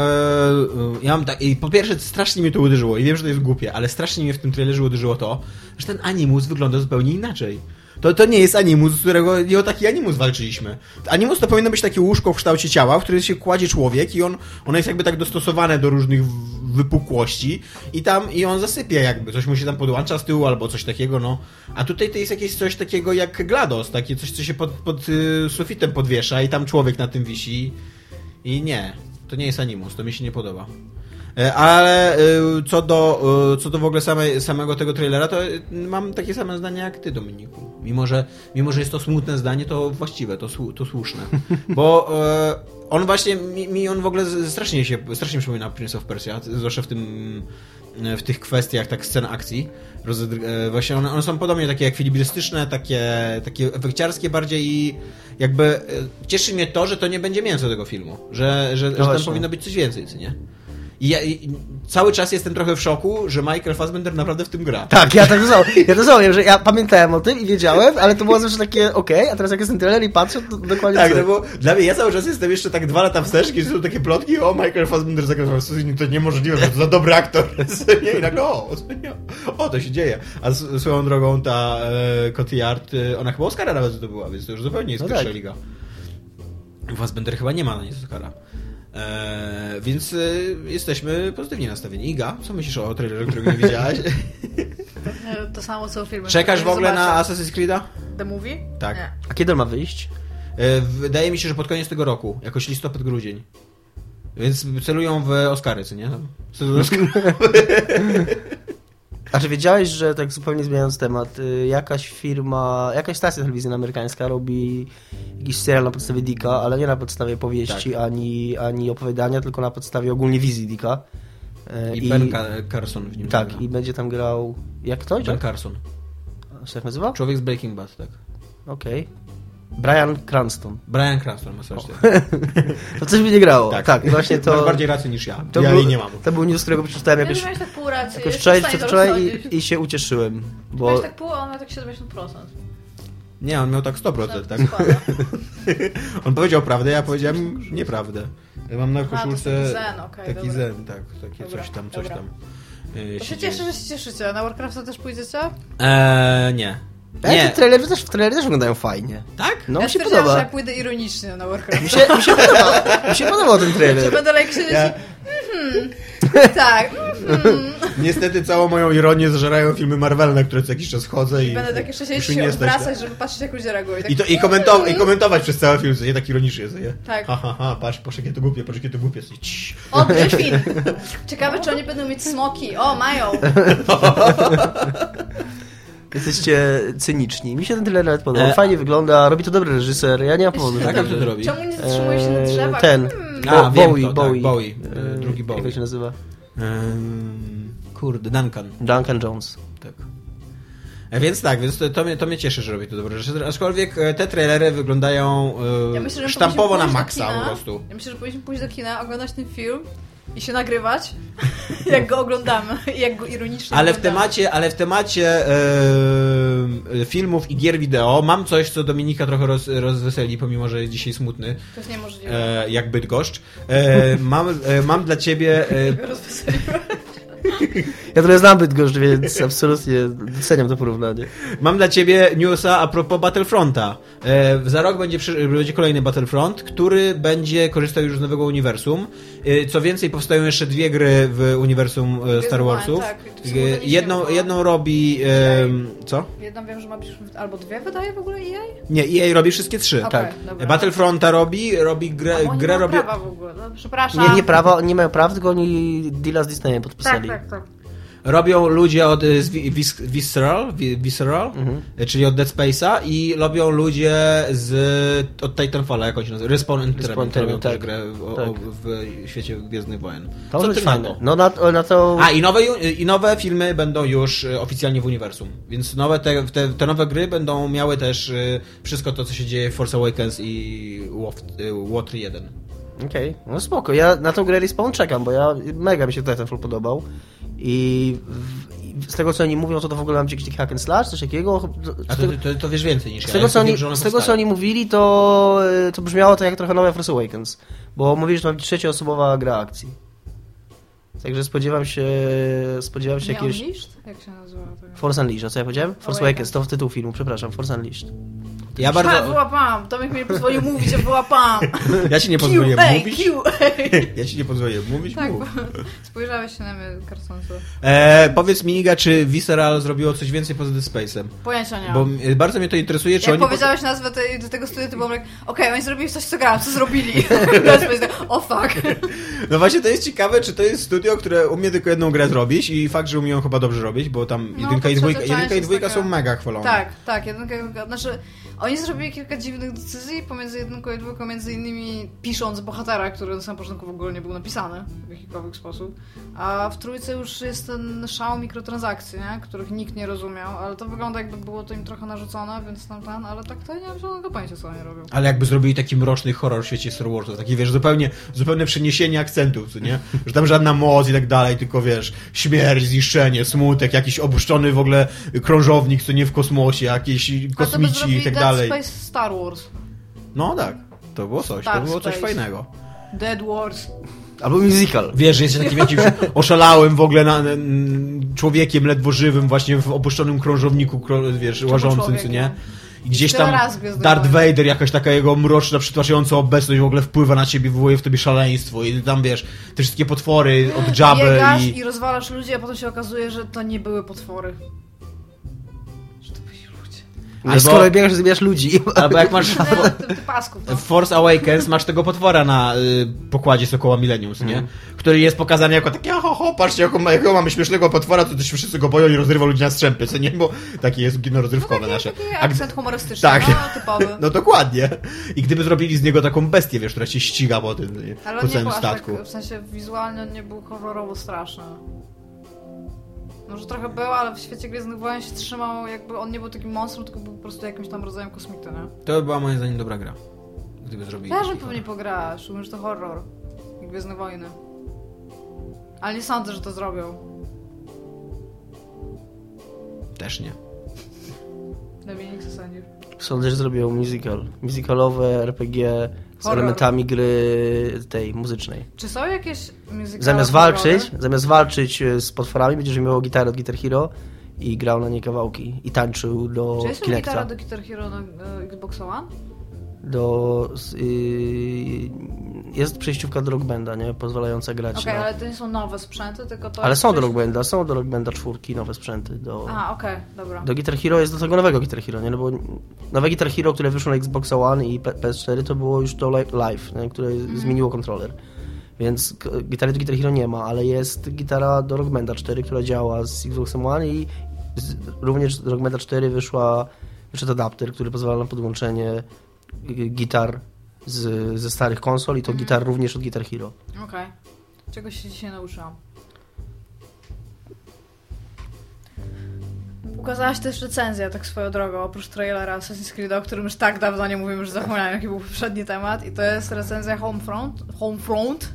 ja mam tak, i po pierwsze strasznie mnie to uderzyło i wiem, że to jest głupie, ale strasznie mnie w tym trailerze uderzyło to, że ten animus wygląda zupełnie inaczej. To, to nie jest animus, z którego nie o taki animus walczyliśmy. Animus to powinno być takie łóżko w kształcie ciała, w którym się kładzie człowiek i on, ono jest jakby tak dostosowane do różnych wypukłości i tam i on zasypia jakby, coś mu się tam podłącza z tyłu albo coś takiego, no. A tutaj to jest jakieś coś takiego jak GLaDOS, takie coś, co się pod, pod y, sufitem podwiesza i tam człowiek na tym wisi i nie, to nie jest Animus, to mi się nie podoba. E, Ale y, co do, y, co do w ogóle samej, samego tego trailera, to mam takie same zdanie jak ty, Dominiku. Mimo, że, mimo, że jest to smutne zdanie, to właściwe, to, to słuszne. Bo e, on właśnie, mi, mi on w ogóle strasznie się, strasznie przypomina Prince of Persia, zwłaszcza w tym w tych kwestiach tak scen akcji. E, właśnie one, one są podobnie takie ekwilibrystyczne, takie, takie efekciarskie bardziej i jakby e, cieszy mnie to, że to nie będzie mięso tego filmu, że, że, że tam powinno być coś więcej, co nie? I ja i cały czas jestem trochę w szoku, że Michael Fassbender naprawdę w tym gra. Tak, ja tak rozumiem. Ja to rozumiem, że ja pamiętałem o tym i wiedziałem, ale to było zawsze takie okej, a teraz jak jest ten trailer i patrzę, to dokładnie Tak, no bo dla mnie ja cały czas jestem jeszcze tak dwa lata wstecz, kiedy są takie plotki, o Michael Fassbender zagrał w to niemożliwe, że to za dobry aktor. Nie, I nagle, o, o, to się dzieje. A swoją drogą ta e, Cotillard, e, ona chyba Oscara nawet zdobyła, więc to już zupełnie jest No pierwsza tak. liga. Fassbender chyba nie ma na nic Oscara. E, więc e, jesteśmy pozytywnie nastawieni. Iga, co myślisz o trailerze, którego nie widziałaś? To samo co filmy. Czekasz w ogóle na. Assassin's Creed'a? The Movie? Tak. Nie. A kiedy on ma wyjść? E, Wydaje mi się, że pod koniec tego roku, jakoś listopad, grudzień. Więc celują w Oscary, co nie? Sezon Oscar- A czy wiedziałeś, że tak zupełnie zmieniając temat, y, jakaś firma, jakaś stacja telewizyjna amerykańska robi jakiś serial na podstawie Dicka, ale nie na podstawie powieści Tak. ani, ani opowiadania, tylko na podstawie ogólnie wizji Dicka. Y, I Ben Car- Carson w nim Tak, gra. i będzie tam grał... Jak to? Ben Carson. się tak nazywa? Człowiek z Breaking Bad, tak. Okej. Brian Cranston. Brian Cranston, masz rację. To coś mi nie grało. Tak, Tak, właśnie to... Masz bardziej rację niż ja. To ja był, jej nie mam. To był news, którego przeczytałem Ja jakoś, tak pół racji. jakoś wczoraj, przedwczoraj i, i się ucieszyłem. Bo Miałeś tak pół, a on miał tak 70%. Nie, on miał tak 100%, tak? Składa. On powiedział prawdę, ja powiedziałem nieprawdę. Ja mam na koszulce taki zen, okej, taki dobra. zen, tak, takie Dobra, coś tam, coś dobra. tam. Yy, To się cieszę, że się cieszycie. Na Warcrafta też pójdziecie? Eee, nie. Ale Nie. te trailery też, trailery też wyglądają fajnie. Tak? No ja mi się stwierdziłam, że ja podoba. pójdę ironicznie na Warcraft. Mi się, mi się podoba. Mi się podobał ten trailer. będę like siedzieć Ja, i... Tak. niestety całą moją ironię zżerają filmy Marvel, na które co jakiś czas chodzę i... Będę tak jeszcze siedzieć i się nie stać. odwracać, żeby patrzeć jak ludzie reagują. Tak, I, to, i, komentow- I komentować przez cały film, co nie tak ironicznie, nie? Tak. Ha, ha, ha, patrz, patrz jakie to głupie, patrz jakie to głupie. O, Gryfin! Ciekawe, czy oni będą mieć smoki. O, mają. Jesteście cyniczni. Mi się ten trailer nawet podobał. E, Fajnie wygląda, robi to dobry reżyser. Ja nie mam powodu. Tak, jak to robi? Czemu nie zatrzymuje się na drzewach? E, Ten. Hmm. A, Bo- Bowie, to, tak, Bowie. Bowie, E, drugi Bowie. Jak to się nazywa? Ehm, kurde, Duncan. Duncan Jones. Tak. Więc tak, więc to, to, mnie, to mnie cieszy, że robi to dobre rzeczy. Aczkolwiek te trailery wyglądają e, Ja myślę, sztampowo na maksa po prostu. Ja myślę, że powinniśmy pójść do kina, oglądać ten film i się nagrywać, jak go oglądamy jak go ironicznie Ale w temacie, ale w temacie e, filmów i gier wideo mam coś, co Dominika trochę roz, rozweseli, pomimo, że jest dzisiaj smutny, To jest niemożliwe. e, jak Bydgoszcz. E, mam, e, mam dla ciebie... E. Ja trochę znam Bydgoszcz, więc absolutnie doceniam to porównanie. Mam dla ciebie newsa a propos Battlefronta. E, za rok będzie, będzie kolejny Battlefront, który będzie korzystał już z nowego uniwersum. E, co więcej, powstają jeszcze dwie gry w uniwersum e, Star Warsów. Tak. E, jedną, jedną robi... E, co? Jedną wiem, że ma albo dwie wydaje w ogóle EA? Nie, EA robi wszystkie trzy. Okej, tak. dobra. Battlefronta robi, robi grę, A grę mają robi... prawa w ogóle. No, przepraszam. Nie, nie prawa, oni nie mają praw, tylko oni deala z Disneyem Tak, podpisali. tak, tak. Robią ludzie od y, z Vis- Visceral, Visceral Mhm. czyli od Dead Space'a i robią ludzie z od Titanfalla, jak on się nazywa? Respawn Entertainment, robią też tak. grę o, Tak. o, w świecie Gwiezdnych Wojen. To Co ty na fajne. to? No na, na to... A, i nowe, i nowe filmy będą już y, oficjalnie w uniwersum, więc nowe te, te, te nowe gry będą miały też y, wszystko to, co się dzieje w Force Awakens i WOTR 1. Okej, no spoko. Ja na tą grę Respawn czekam, bo ja mega mi się Titanfall podobał. I, z tego co oni mówią, to to w ogóle mam jakiś taki hack and slash, coś takiego. A to, to, to wiesz więcej niż z ja. tego, co oni, z tego co oni mówili, to, y, to brzmiało to jak trochę nowe Force Awakens. Bo mówili, że to ma być trzecioosobowa gra akcji. Także spodziewam się, spodziewam się Nie jakiegoś... Unleashed? Jak się nazywa? to? Force Unleashed, a co ja powiedziałem? Force. Awakens, to w tytuł filmu, przepraszam, Force Unleashed. Ja Ha, bardzo... wyłapałam. Tomek mi nie pozwolił mówić, że wyłapałam. Ja ci nie Q, pozwoliłem ej, mówić. Q, ej. Ja ci nie pozwoliłem mówić. Tak, mów. bo spojrzałeś się na mnie kartonce. E, powiedz mi, Iga, czy Visceral zrobiło coś więcej poza Dead Space'em? Pojęcia nie Bo mam. bardzo mnie to interesuje, czy Jak oni... po- powiedziałeś nazwę tej, do tego studia, to byłam jak, okej, oni zrobili coś, co grałem, co zrobili? O fuck. No właśnie to jest ciekawe, czy to jest studio, które umie tylko jedną grę zrobić i fakt, że umieją chyba dobrze robić, bo tam No, jedynka, i, dwójka, jedynka i dwójka są taka- mega chwalone. Tak, tak, jedynka i dwójka. Znaczy, oni zrobili kilka dziwnych decyzji pomiędzy jedynką i dwójką, między innymi pisząc bohatera, który na samym początku w ogóle nie był napisany w jakikolwiek sposób. A w trójce już jest ten szał mikrotransakcji, nie? których nikt nie rozumiał, ale to wygląda jakby było to im trochę narzucone, więc tam ten, ale tak to ja nie mam żadnego pojęcia, co oni robią. Ale jakby zrobili taki mroczny horror w świecie Star Warsów, taki wiesz, zupełnie, zupełne przeniesienie akcentów, co nie? Że tam żadna moc i tak dalej, tylko wiesz, śmierć, zniszczenie, smutek, jakiś opuszczony w ogóle krążownik, co nie w kosmosie, jakieś kosmici i tak Dead dalej. Space Star Wars. No tak, to było coś, to Dark było coś Space. fajnego. Dead Wars. Albo musical. Wiesz, że jesteś takim jakimś oszalałym w ogóle na, n- człowiekiem ledwo żywym właśnie w opuszczonym krążowniku, krą- wiesz, łażącym, co człowiekiem? nie? I gdzieś tam Darth. Vader, jakaś taka jego mroczna, przytłaczająca obecność w ogóle wpływa na ciebie, wywołuje w tobie szaleństwo i tam, wiesz, te wszystkie potwory od Jabby i... i rozwalasz ludzi, a potem się okazuje, że to nie były potwory. Ludzie. No Albo- skoro biegasz, zabijasz ludzi. Albo jak masz ty pasków, no. w Force Awakens masz tego potwora na y, pokładzie Sokoła Millennium, nie? Mhm. Który jest pokazany jako taki, ho, ho, patrzcie, jaką, jakiego mamy śmiesznego potwora, to się wszyscy go boją i rozrywa ludzi na strzępy, co nie? Bo takie jest kino rozrywkowe Taki, nasze. taki akcent humorystyczny, Tak. no, typowy. No dokładnie. I gdyby zrobili z niego taką bestię, wiesz, która się ściga po tym? Ale po on nie całym statku. tak, w sensie wizualnie on nie był horrorowo straszny. Może trochę był, ale w świecie Gwiezdnych Wojen się trzymał, jakby on nie był takim monstrum, tylko był po prostu jakimś tam rodzajem kosmity, nie? To by była moim zdaniem dobra gra. Gdyby zrobili. Też bym pewnie pograła, szczególnie, że to horror. I Gwiezdne Wojny. Ale nie sądzę, że to zrobią. Też nie. Dominik, co sądzisz? Sądzę, że zrobią musical. Musicalowe RPG z Horror. elementami gry tej muzycznej. Czy są jakieś muzykale Zamiast horrorowe? walczyć, zamiast walczyć e, z potworami, będziesz miał gitarę od Guitar Hero i grał na nie kawałki. I tańczył do Czy jest Kinecta. gitara do Guitar Hero na e, Xbox One? Do, y, jest przejściówka do Rock Banda, nie? Pozwalająca grać Okej, na... ale to nie są nowe sprzęty, tylko to... Ale są do przejść- Rock Banda, są do Rock Banda czwórki nowe sprzęty. Do, A, okej, dobra. do Guitar Hero jest do tego nowego Guitar Hero, nie? No bo nowe Guitar Hero, które wyszło na Xbox One i P- PS4, to było już to li- live, nie? które Mhm. zmieniło kontroler. Więc gitary do Guitar Hero nie ma, ale jest gitara do Rock Banda 4, która działa z Xbox One i z, również do Rock Banda 4 wyszła, wyszedł adapter, który pozwala na podłączenie y, gitar z, ze starych konsol i to Mhm. gitar również od Guitar Hero. Okej. Czegoś się dzisiaj nauczyłam. Ukazałaś też recenzję, tak swoją drogą, oprócz trailera Assassin's Creed, o którym już tak dawno nie mówimy, że zapomniałem, jaki był poprzedni temat. I to jest recenzja Homefront, Homefront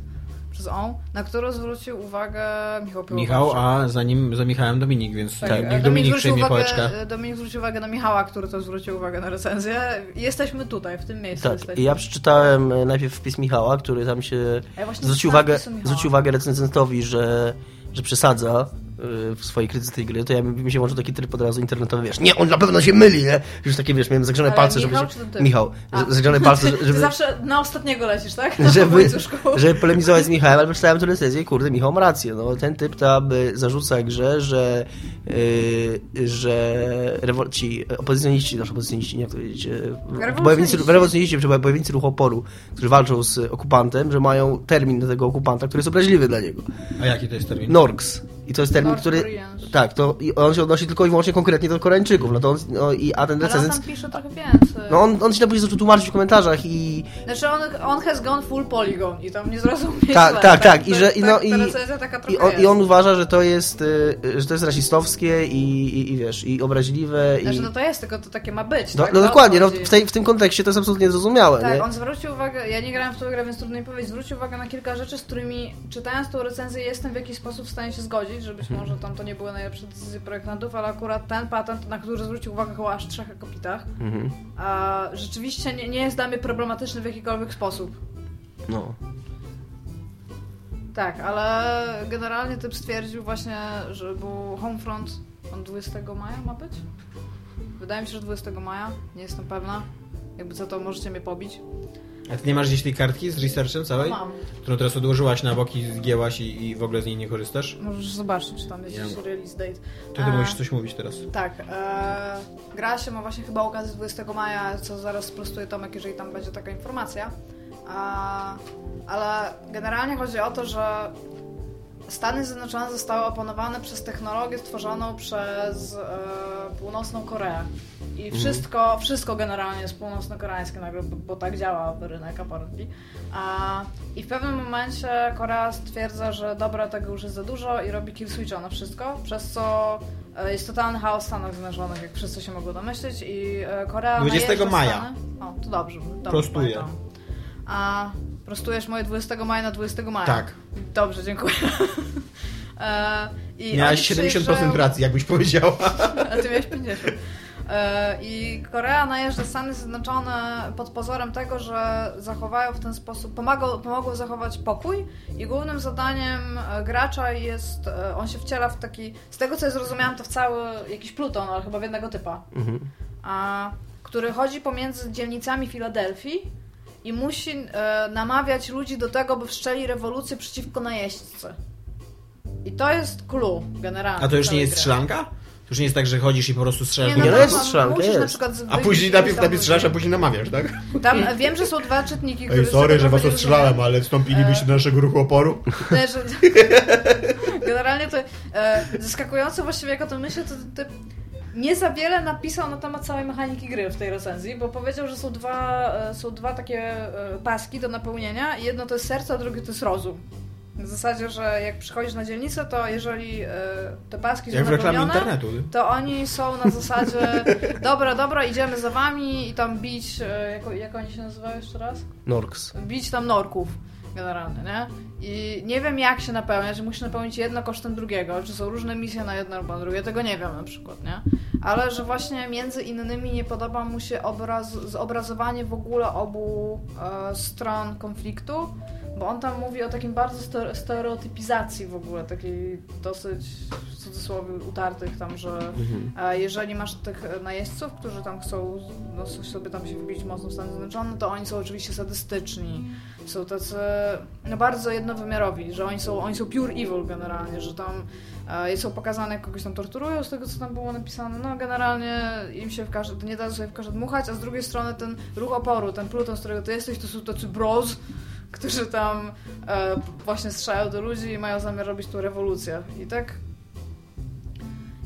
przez on, na którą zwrócił uwagę Michał Piłowacz. Michał, a za nim, za Michałem Dominik, więc Tak, tak, niech Dominik zwrócił przejmie uwagę, pałeczkę. Dominik zwrócił uwagę na Michała, który to zwrócił uwagę na recenzję. Jesteśmy tutaj, w tym miejscu Tak, jesteśmy. i ja przeczytałem e, najpierw wpis Michała, który tam się ja zwrócił uwagę, zwrócił uwagę recenzentowi, że, że przesadza w swojej krytyce tej gry, to ja mi mi się włączył taki tryb od razu internetowy, wiesz, nie, on na pewno się myli, nie? Już takie, wiesz, miałem zagrzane Ale palce, Michał żeby się... typ? Michał, A. zagrzane palce, Ty żeby... zawsze na ostatniego lecisz, tak? Na żeby, żeby polemizować z Michałem, ale przeczytałem tę recenzję kurde, Michał ma rację. No, ten typ tam y, zarzuca grze, że, yy, że rewol- ci opozycjoniści, znaczy opozycjoniści, nie jak to powiedzieć, yy, Rewolucjoniści. bojownicy, rewolucjoniści, czy bojownicy ruchu oporu, którzy walczą z okupantem, że mają termin do tego okupanta, który jest obraźliwy dla niego. A jaki to jest termin? Norks. I to jest termin, North który... Koreans. Tak, to on się odnosi tylko i wyłącznie konkretnie do Koreańczyków. No to on, no, i, a ten Ale on recenzent... tam pisze trochę więcej. No on, on się tam później tłumaczyć w komentarzach i... Znaczy on, on has gone full polygon i tam nie zrozumie Tak, tak, tak. I że- i tak, no, ta i- I on. I on uważa, że to jest, y, że to jest rasistowskie i, i, i wiesz, i obraźliwe. Znaczy i... no to jest, tylko to takie ma być, no, tak? no dokładnie, no, w, tej, w tym kontekście to jest absolutnie zrozumiałe. Tak, nie? on zwrócił uwagę, ja nie grałem w tą grę, więc trudno mi powiedzieć, zwrócił uwagę na kilka rzeczy, z którymi czytając tą recenzję jestem w jakiś sposób w stanie się zgodzić, że być może tam to nie były najlepsze decyzje projektantów, ale akurat ten patent, na który zwrócił uwagę chyba aż trzech akopitach, Mhm. a rzeczywiście nie, nie jest dla mnie problematyczny w jakikolwiek sposób. No. Tak, ale generalnie typ stwierdził właśnie, że był Homefront, on 20 maja ma być? Wydaje mi się, że 20 maja. Nie jestem pewna. Jakby co to możecie mnie pobić. A ty nie masz gdzieś tej kartki z researchem całej? Mam. Którą teraz odłożyłaś na boki, zgięłaś i, i w ogóle z niej nie korzystasz? Możesz zobaczyć, czy tam jest Ja- jakiś release date. Ty, ty musisz coś mówić teraz. Tak. E, gra się ma właśnie chyba okazję 20 maja, co zaraz sprostuje Tomek, jeżeli tam będzie taka informacja. A, ale generalnie chodzi o to, że Stany Zjednoczone zostały opanowane przez technologię stworzoną przez e, północną Koreę. I wszystko, wszystko generalnie jest północno-koreańskie nagle, bo, tak działa rynek apparently. A, I w pewnym momencie Korea stwierdza, że dobra, tego już jest za dużo i robi kill switcha na wszystko, przez co e, jest totalny chaos w Stanach Zjednoczonych, jak wszyscy się mogą domyślić i e, Korea 20 najeżdża maja. Stany. O, to dobrze. dobrze pamiętam. A prostujesz moje 20 maja na 20 maja? Tak. Dobrze, dziękuję. E, i Miałaś oni 70% przyjeżdżają- racji, jakbyś powiedziała. a ty miałeś 50. E, I Korea najeżdża Stany Zjednoczone pod pozorem tego, że zachowają w ten sposób, pomagą, pomogą zachować pokój i głównym zadaniem e, gracza jest, on się wciela w taki, z tego co ja zrozumiałam, to w cały jakiś pluton, ale chyba w jednego typa, Mhm. a, który chodzi pomiędzy dzielnicami Filadelfii i musi e, namawiać ludzi do tego, by wszczeli rewolucję przeciwko najeźdźcy. I to jest clue generalnie. A to już nie jest gry. strzelanka? To już nie jest tak, że chodzisz i po prostu strzelasz. Nie, no no, niego? jest no, strzelanka, musisz na jest. przykład A później najpierw, tam najpierw strzelasz, a później namawiasz, tak? Tam wiem, że są dwa czytniki, które Ej, sorry, że was nie ostrzelałem, ale wstąpilibyście do naszego ruchu oporu. Też- Generalnie to e, zaskakujące właściwie jak o tym myślę, to ty nie za wiele napisał na temat całej mechaniki gry w tej recenzji, bo powiedział, że są dwa, e, są dwa takie e, paski do napełnienia i jedno to jest serce, a drugie to jest rozum. W zasadzie, że jak przychodzisz na dzielnicę, to jeżeli e, te paski są Jak reklamie napełnione, internetu. to oni są na zasadzie dobra, dobra, idziemy za wami i tam bić, jak, jak oni się nazywają jeszcze raz? Norks. Bić tam norków generalnie, nie? I nie wiem jak się napełnia, czy musisz napełnić jedno kosztem drugiego, czy są różne misje na jedno albo na drugie, tego nie wiem na przykład, nie? Ale że właśnie między innymi nie podoba mu się obraz, zobrazowanie w ogóle obu e, stron konfliktu, bo on tam mówi o takim bardzo ster- stereotypizacji w ogóle, takiej dosyć w cudzysłowie utartych tam, że e, jeżeli masz tych najeźdźców, którzy tam chcą no, sobie tam się wybić mocno w Stany Zjednoczone, to oni są oczywiście sadystyczni, są tacy no, bardzo jednowymiarowi, że oni są, oni są pure evil generalnie, że tam e, są pokazane, jak kogoś tam torturują z tego, co tam było napisane. No generalnie im się w każdy, nie da sobie w każdy dmuchać, a z drugiej strony ten ruch oporu, ten pluton, z którego ty jesteś, to są tacy bros, którzy tam e, właśnie strzelają do ludzi i mają zamiar robić tu rewolucję. I tak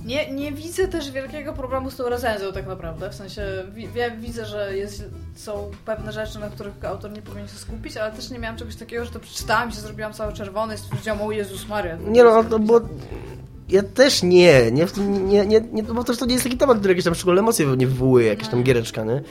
nie, nie widzę też wielkiego problemu z tą recenzją tak naprawdę. W sensie wi wie, widzę, że jest, są pewne rzeczy, na których autor nie powinien się skupić, ale też nie miałam czegoś takiego, że to przeczytałam się zrobiłam cały czerwony i stwierdziłam, o Jezus Maria. Nie no, to bo... Ja też nie, nie, nie, nie, nie, bo też to nie jest taki temat, który jakieś tam szczególne emocje nie wywołuje, jakieś tam giereczka, nie?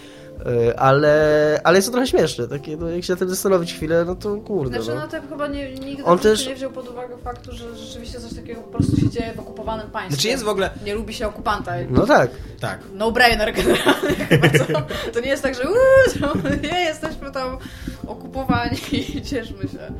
E, Ale, ale jest to trochę śmieszne, takie, no, jak się na tym zastanowić chwilę, no to kurde, Znaczy, no. no to chyba nie, nigdy On też- nie wziął pod uwagę faktu, że rzeczywiście coś takiego po prostu się dzieje w okupowanym państwie. Znaczy jest w ogóle... Nie lubi się okupanta. No tak. Tak. No-brainer generalnie? To nie jest tak, że uuu, nie, jesteśmy tam okupowani i cieszmy się.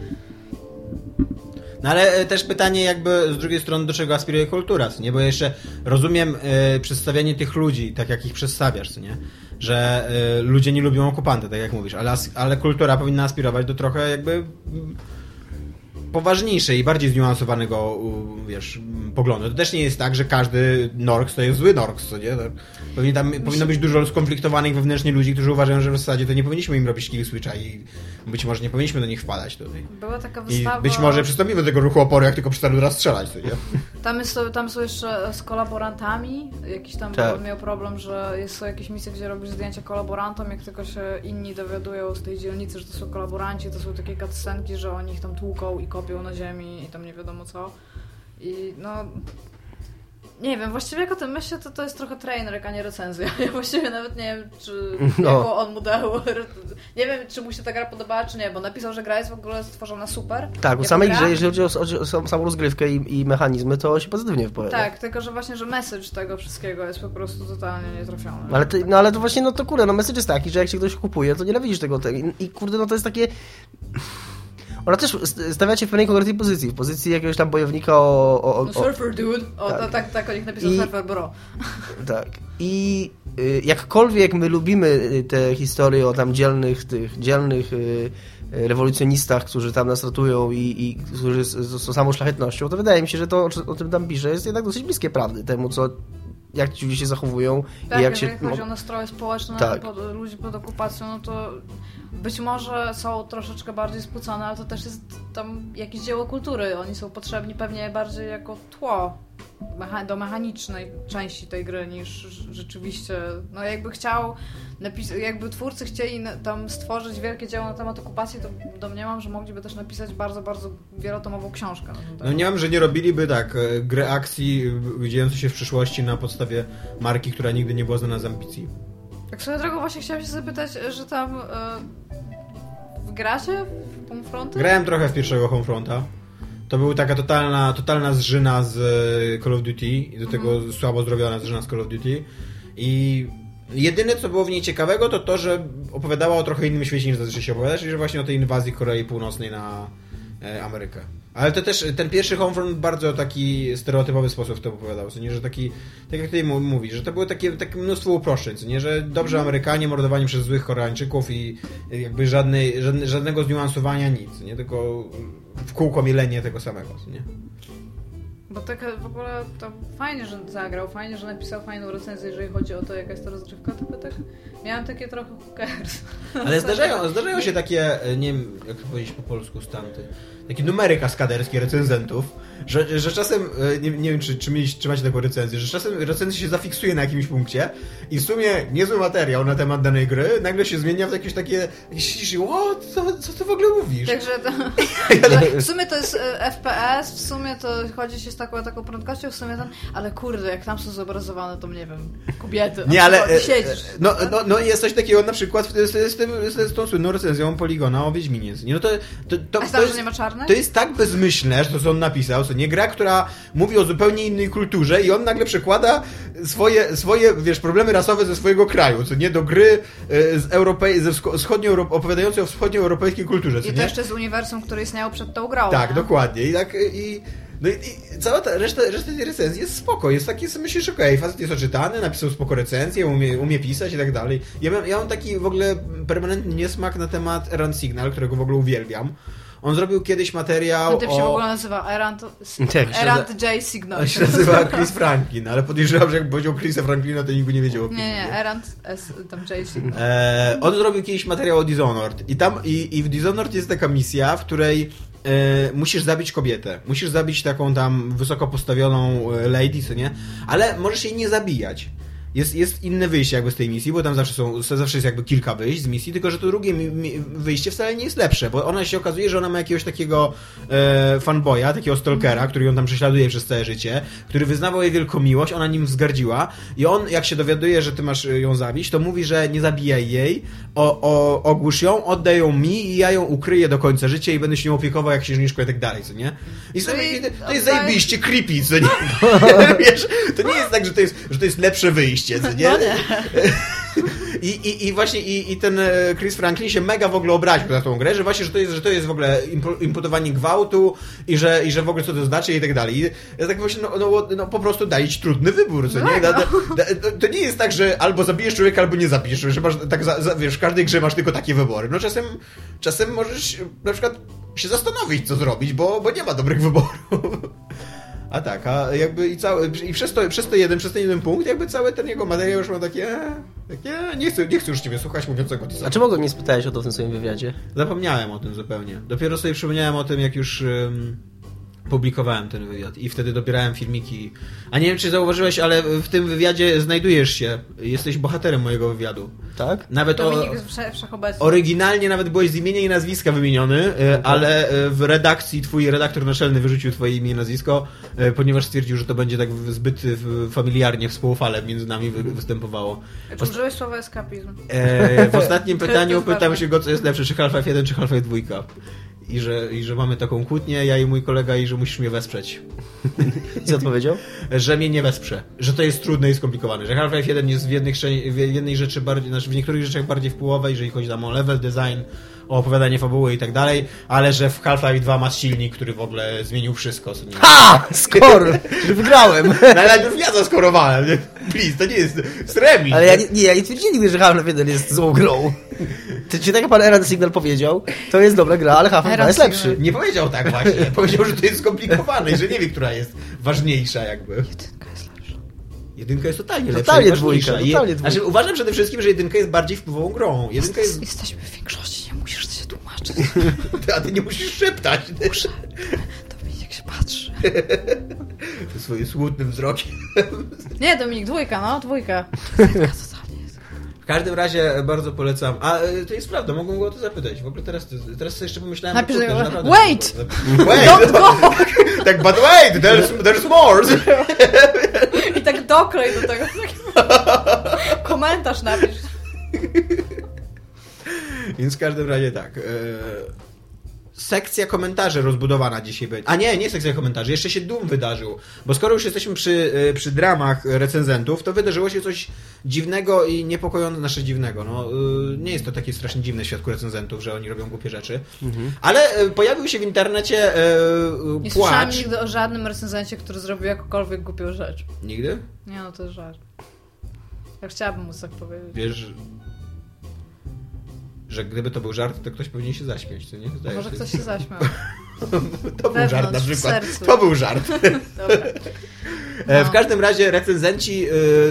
No ale e, też pytanie jakby z drugiej strony, do czego aspiruje kultura, nie? Bo jeszcze rozumiem e, przedstawianie tych ludzi, tak jak ich przedstawiasz, nie? Że e, ludzie nie lubią okupanta, tak jak mówisz, ale, ale kultura powinna aspirować do trochę jakby poważniejszej i bardziej zniuansowanego, wiesz, poglądu. To też nie jest tak, że każdy Norks to jest zły Norks, co nie? Pewnie tam powinno być dużo skonfliktowanych wewnętrznie ludzi, którzy uważają, że w zasadzie to nie powinniśmy im robić kill switcha i być może nie powinniśmy do nich wpadać tutaj. Była taka I wystawa... być może przystąpimy do tego ruchu oporu, jak tylko przestaną raz strzelać, co nie? Tam, jest, tam są jeszcze z kolaborantami. Jakiś tam Tak. miał problem, że jest, są jakieś misje, gdzie robisz zdjęcia kolaborantom, jak tylko się inni dowiadują z tej dzielnicy, że to są kolaboranci, to są takie cutscenki, że oni ich tam tłuką i kopią na ziemi i tam nie wiadomo co. I no... Nie wiem, właściwie jak o tym myślę, to to jest trochę trainerek, a nie recenzja. Ja właściwie nawet nie wiem, czy No. jaką on mu dał. Nie wiem, czy mu się ta gra podobała, czy nie, bo napisał, że gra jest w ogóle stworzona super. Tak, u samej grze, jeżeli chodzi o, o, o samą rozgrywkę i, i mechanizmy, to się pozytywnie wypowiada. Tak, tylko że właśnie, że message tego wszystkiego jest po prostu totalnie nietrafiony. Ale, ty, no ale to właśnie, no to kurde, no message jest taki, że jak się ktoś kupuje, to nienawidzisz tego. te- I, I kurde, no to jest takie... Ona też st- stawia cię w pewnej konkretnej pozycji, w pozycji jakiegoś tam bojownika o... o, o, No o surfer dude. O, Tak. tak, tak, tak o nich napisał I- surfer bro. tak. I y, jakkolwiek my lubimy y, te historie o tam dzielnych, tych dzielnych y, rewolucjonistach, którzy tam nas ratują i, i którzy z, z samą szlachetnością, to wydaje mi się, że to, o, o tym tam pisze, jest jednak dosyć bliskie prawdy temu, co jak ci ludzie się zachowują Tak, i jak jeżeli się... chodzi o nastroje społeczne Tak. pod, ludzi pod okupacją, no to być może są troszeczkę bardziej spłucone, ale to też jest tam jakieś dzieło kultury. Oni są potrzebni pewnie bardziej jako tło do mechanicznej części tej gry niż rzeczywiście, no jakby chciał napis- jakby twórcy chcieli tam stworzyć wielkie dzieło na temat okupacji, to domniemam, że mogliby też napisać bardzo, bardzo wielotomową książkę. No nie wiem, że nie robiliby tak, e, grę akcji e, dziejącej się w przyszłości na podstawie marki, która nigdy nie była znana z ambicji. Tak swoją drogą właśnie chciałam się zapytać, że tam e, w gracie w Homefronty? Grałem trochę w pierwszego Homefronta. To była taka totalna, totalna zżyna z e, Call of Duty i do tego słabo zrobiona zżyna z Call of Duty. I jedyne, co było w niej ciekawego, to to, że opowiadała o trochę innym świecie niż zazwyczaj się opowiada, czyli że właśnie o tej inwazji Korei Północnej na Amerykę. Ale to też, ten pierwszy Homefront bardzo taki stereotypowy sposób to opowiadał, co nie, że taki, tak jak ty mu- mówisz, że to było takie, takie mnóstwo uproszczeń, co nie, że dobrze Amerykanie mordowani przez złych Koreańczyków i jakby żadnej, żadne, żadnego zniuansowania, nic, nie, tylko w kółko mielenie tego samego, co nie. Bo tak w ogóle to fajnie, że zagrał, fajnie, że napisał fajną recenzję, jeżeli chodzi o to, jaka jest to rozgrywka, tylko tak miałam takie trochę hookers. Ale zdarzają, zdarzają się takie, e, nie wiem, jak to powiedzieć po polsku, stanty, takie numery kaskaderskie recenzentów, że, że czasem, e, nie, nie wiem, czy, czy, mieliście, czy macie taką recenzję, że czasem recenzja się zafiksuje na jakimś punkcie i w sumie niezły materiał na temat danej gry nagle się zmienia w jakieś takie, jakieś o, co, co ty w ogóle mówisz? Także to, w sumie to jest e, FPS, w sumie to chodzi się z taką, taką prędkością, w sumie ten, ale kurde, jak tam są zobrazowane, to nie wiem, kobiety. Nie, ale e, siedzisz. no, no, no jest coś takiego na przykład z, z, tym, z, tą słynną recenzją Poligona o Wiedźminie. Nie, no to, to, to, A to, tam, jest, że nie ma czarnych? to jest tak bezmyślne, że to co on napisał, nie gra, która mówi o zupełnie innej kulturze i on nagle przekłada swoje, swoje wiesz, problemy rasowe ze swojego kraju, co nie do gry e, z Europej, ze wscho- wschodnio, opowiadającej o wschodnioeuropejskiej kulturze, co I to nie? jeszcze z uniwersum, które istniało przed tą grą. Tak, nie? dokładnie. I tak i, no i, i cała ta reszta, reszta tej recenzji jest spoko. Jest taki, myślisz, okej, okay, facet jest oczytany, napisał spoko recenzję, umie, umie pisać i tak dalej. Ja mam, ja mam taki w ogóle permanentny niesmak na temat Run Signal, którego w ogóle uwielbiam. On zrobił kiedyś materiał Ten typ się w o... ogóle nazywa Erant, Tak, Erant J. Signal. On się nazywa Chris Franklin, ale podejrzewam, że jak powiedział Chrisa Franklina, to nikt by nie wiedział. o kim Nie, nie. Erant S, tam J. Signal. E, on zrobił kiedyś materiał o Dishonored i tam i, i w Dishonored jest taka misja, w której e, musisz zabić kobietę. Musisz zabić taką tam wysoko postawioną e, lady, co nie? Ale możesz jej nie zabijać. Jest, jest inne wyjście jakby z tej misji, bo tam zawsze są, zawsze jest jakby kilka wyjść z misji, tylko że to drugie wyjście wcale nie jest lepsze, bo ona się okazuje, że ona ma jakiegoś takiego e, fanboya, takiego stalkera, który ją tam prześladuje przez całe życie, który wyznawał jej wielką miłość, ona nim wzgardziła i on, jak się dowiaduje, że ty masz e, ją zabić, to mówi, że nie zabijaj jej, o, o, ogłusz ją, oddaj ją mi i ja ją ukryję do końca życia i będę się nią opiekował jak księżniczką i tak dalej, co nie? I sobie, i to, jest zajebiście creepy, co nie? Wiesz, to nie jest tak, że to jest, że to jest lepsze wyjście, co nie? No nie. I, i, I właśnie i, i ten e, Chris Franklin się mega w ogóle obraził na tą grę, że właśnie, że to jest, że to jest w ogóle impu- imputowanie gwałtu i że, i że w ogóle co to znaczy i tak dalej. I ja tak właśnie, no, no, no po prostu daj ci trudny wybór, co nie? Tak, Da, da, da, to- to nie jest tak, że albo zabijesz człowieka, albo nie zabijesz, że masz tak, za, za, wiesz, w każdej grze masz tylko takie wybory. No czasem, czasem możesz na przykład się zastanowić, co zrobić, bo, bo nie ma dobrych wyborów. A tak, a jakby i cały, i przez to, przez to jeden, przez ten jeden punkt, jakby cały ten jego materiał już ma takie, e, takie nie chcę, nie chcę już ciebie słuchać mówiącego to A czemu go nie spytałeś o to w tym swoim wywiadzie? Zapomniałem o tym zupełnie. Dopiero sobie przypomniałem o tym, jak już ym, publikowałem ten wywiad i wtedy dobierałem filmiki. A nie wiem, czy zauważyłeś, ale w tym wywiadzie znajdujesz się. Jesteś bohaterem mojego wywiadu. Tak? Nawet o, Dominik Wszechobecny. Oryginalnie nawet byłeś z imienia i nazwiska wymieniony, e, ale e, w redakcji twój redaktor naczelny wyrzucił twoje imię i nazwisko, e, ponieważ stwierdził, że to będzie tak zbyt familiarnie, współfale między nami wy- występowało. Czy użyłeś słowa eskapizm? E, w ostatnim pytaniu pytam się go, co jest lepsze, czy Half-Life 1, czy Half-Life 2. I że, I że mamy taką kłótnię, ja i mój kolega, i że musisz mnie wesprzeć. Co odpowiedział? Że mnie nie wesprze. Że to jest trudne i skomplikowane. Że Half-Life 1 jest w, sze- w jednej rzeczy bardziej, znaczy w niektórych rzeczach bardziej w połowę, jeżeli chodzi tam o level design, o opowiadanie fabuły i tak dalej, ale że w Half-Life 2 masz silnik, który w ogóle zmienił wszystko. Ha! Skor! Wygrałem! No, ale najpierw ja zaskorowałem. nie? Please, to nie jest, remis. Ale ja nie, nie, ja nie twierdziłem nigdy, że Half-Life 1 jest złą grą. Ty, czy tak jak pan Eran Signal powiedział, to jest dobra gra, ale Half-Life 2 jest lepszy. Nie powiedział tak właśnie. Powiedział, że to jest skomplikowane i że nie wie, która jest ważniejsza jakby. Jedynka. Jedynka jest totalnie lepsza. Totalnie dwójka, totalnie dwójka. Znaczy, uważam przede wszystkim, że jedynka jest bardziej wpływową grą. Jedynka jest... Jesteśmy w większości, nie musisz się tłumaczyć. A ty nie musisz szeptać. Muszę. Dominik jak się patrzy. Swoim smutnym wzrokiem. Nie, Dominik, dwójka, no, dwójka. Jedynka totalnie jest. W każdym razie bardzo polecam. A e, to jest prawda, mogłem go o to zapytać. W ogóle teraz, teraz sobie jeszcze pomyślałem. Napisz kurde, naprawdę- Wait! Wait! Don't go! tak, but wait, there's, there's more! Tak doklej do tego. Komentarz napisz. Więc w każdym razie tak. Sekcja komentarzy rozbudowana dzisiaj będzie. A nie, nie sekcja komentarzy, jeszcze się Doom wydarzył. Bo skoro już jesteśmy przy, e, przy dramach recenzentów, to wydarzyło się coś dziwnego i niepokojącego, znaczy dziwnego. No, e, nie jest to takie strasznie dziwne w świadku recenzentów, że oni robią głupie rzeczy. Ale e, pojawił się w internecie e, Nie słyszałam płacz. nigdy o żadnym recenzencie, który zrobił jakąkolwiek głupią rzecz. Nigdy? Nie no, to żart. Ja chciałabym móc tak powiedzieć. Wiesz, że gdyby to był żart, to ktoś powinien się zaśmiać, co nie? Zdaje Może się. ktoś się zaśmiał. To był żart na wewnątrz, w przykład. To był żart. E, W No. każdym razie recenzenci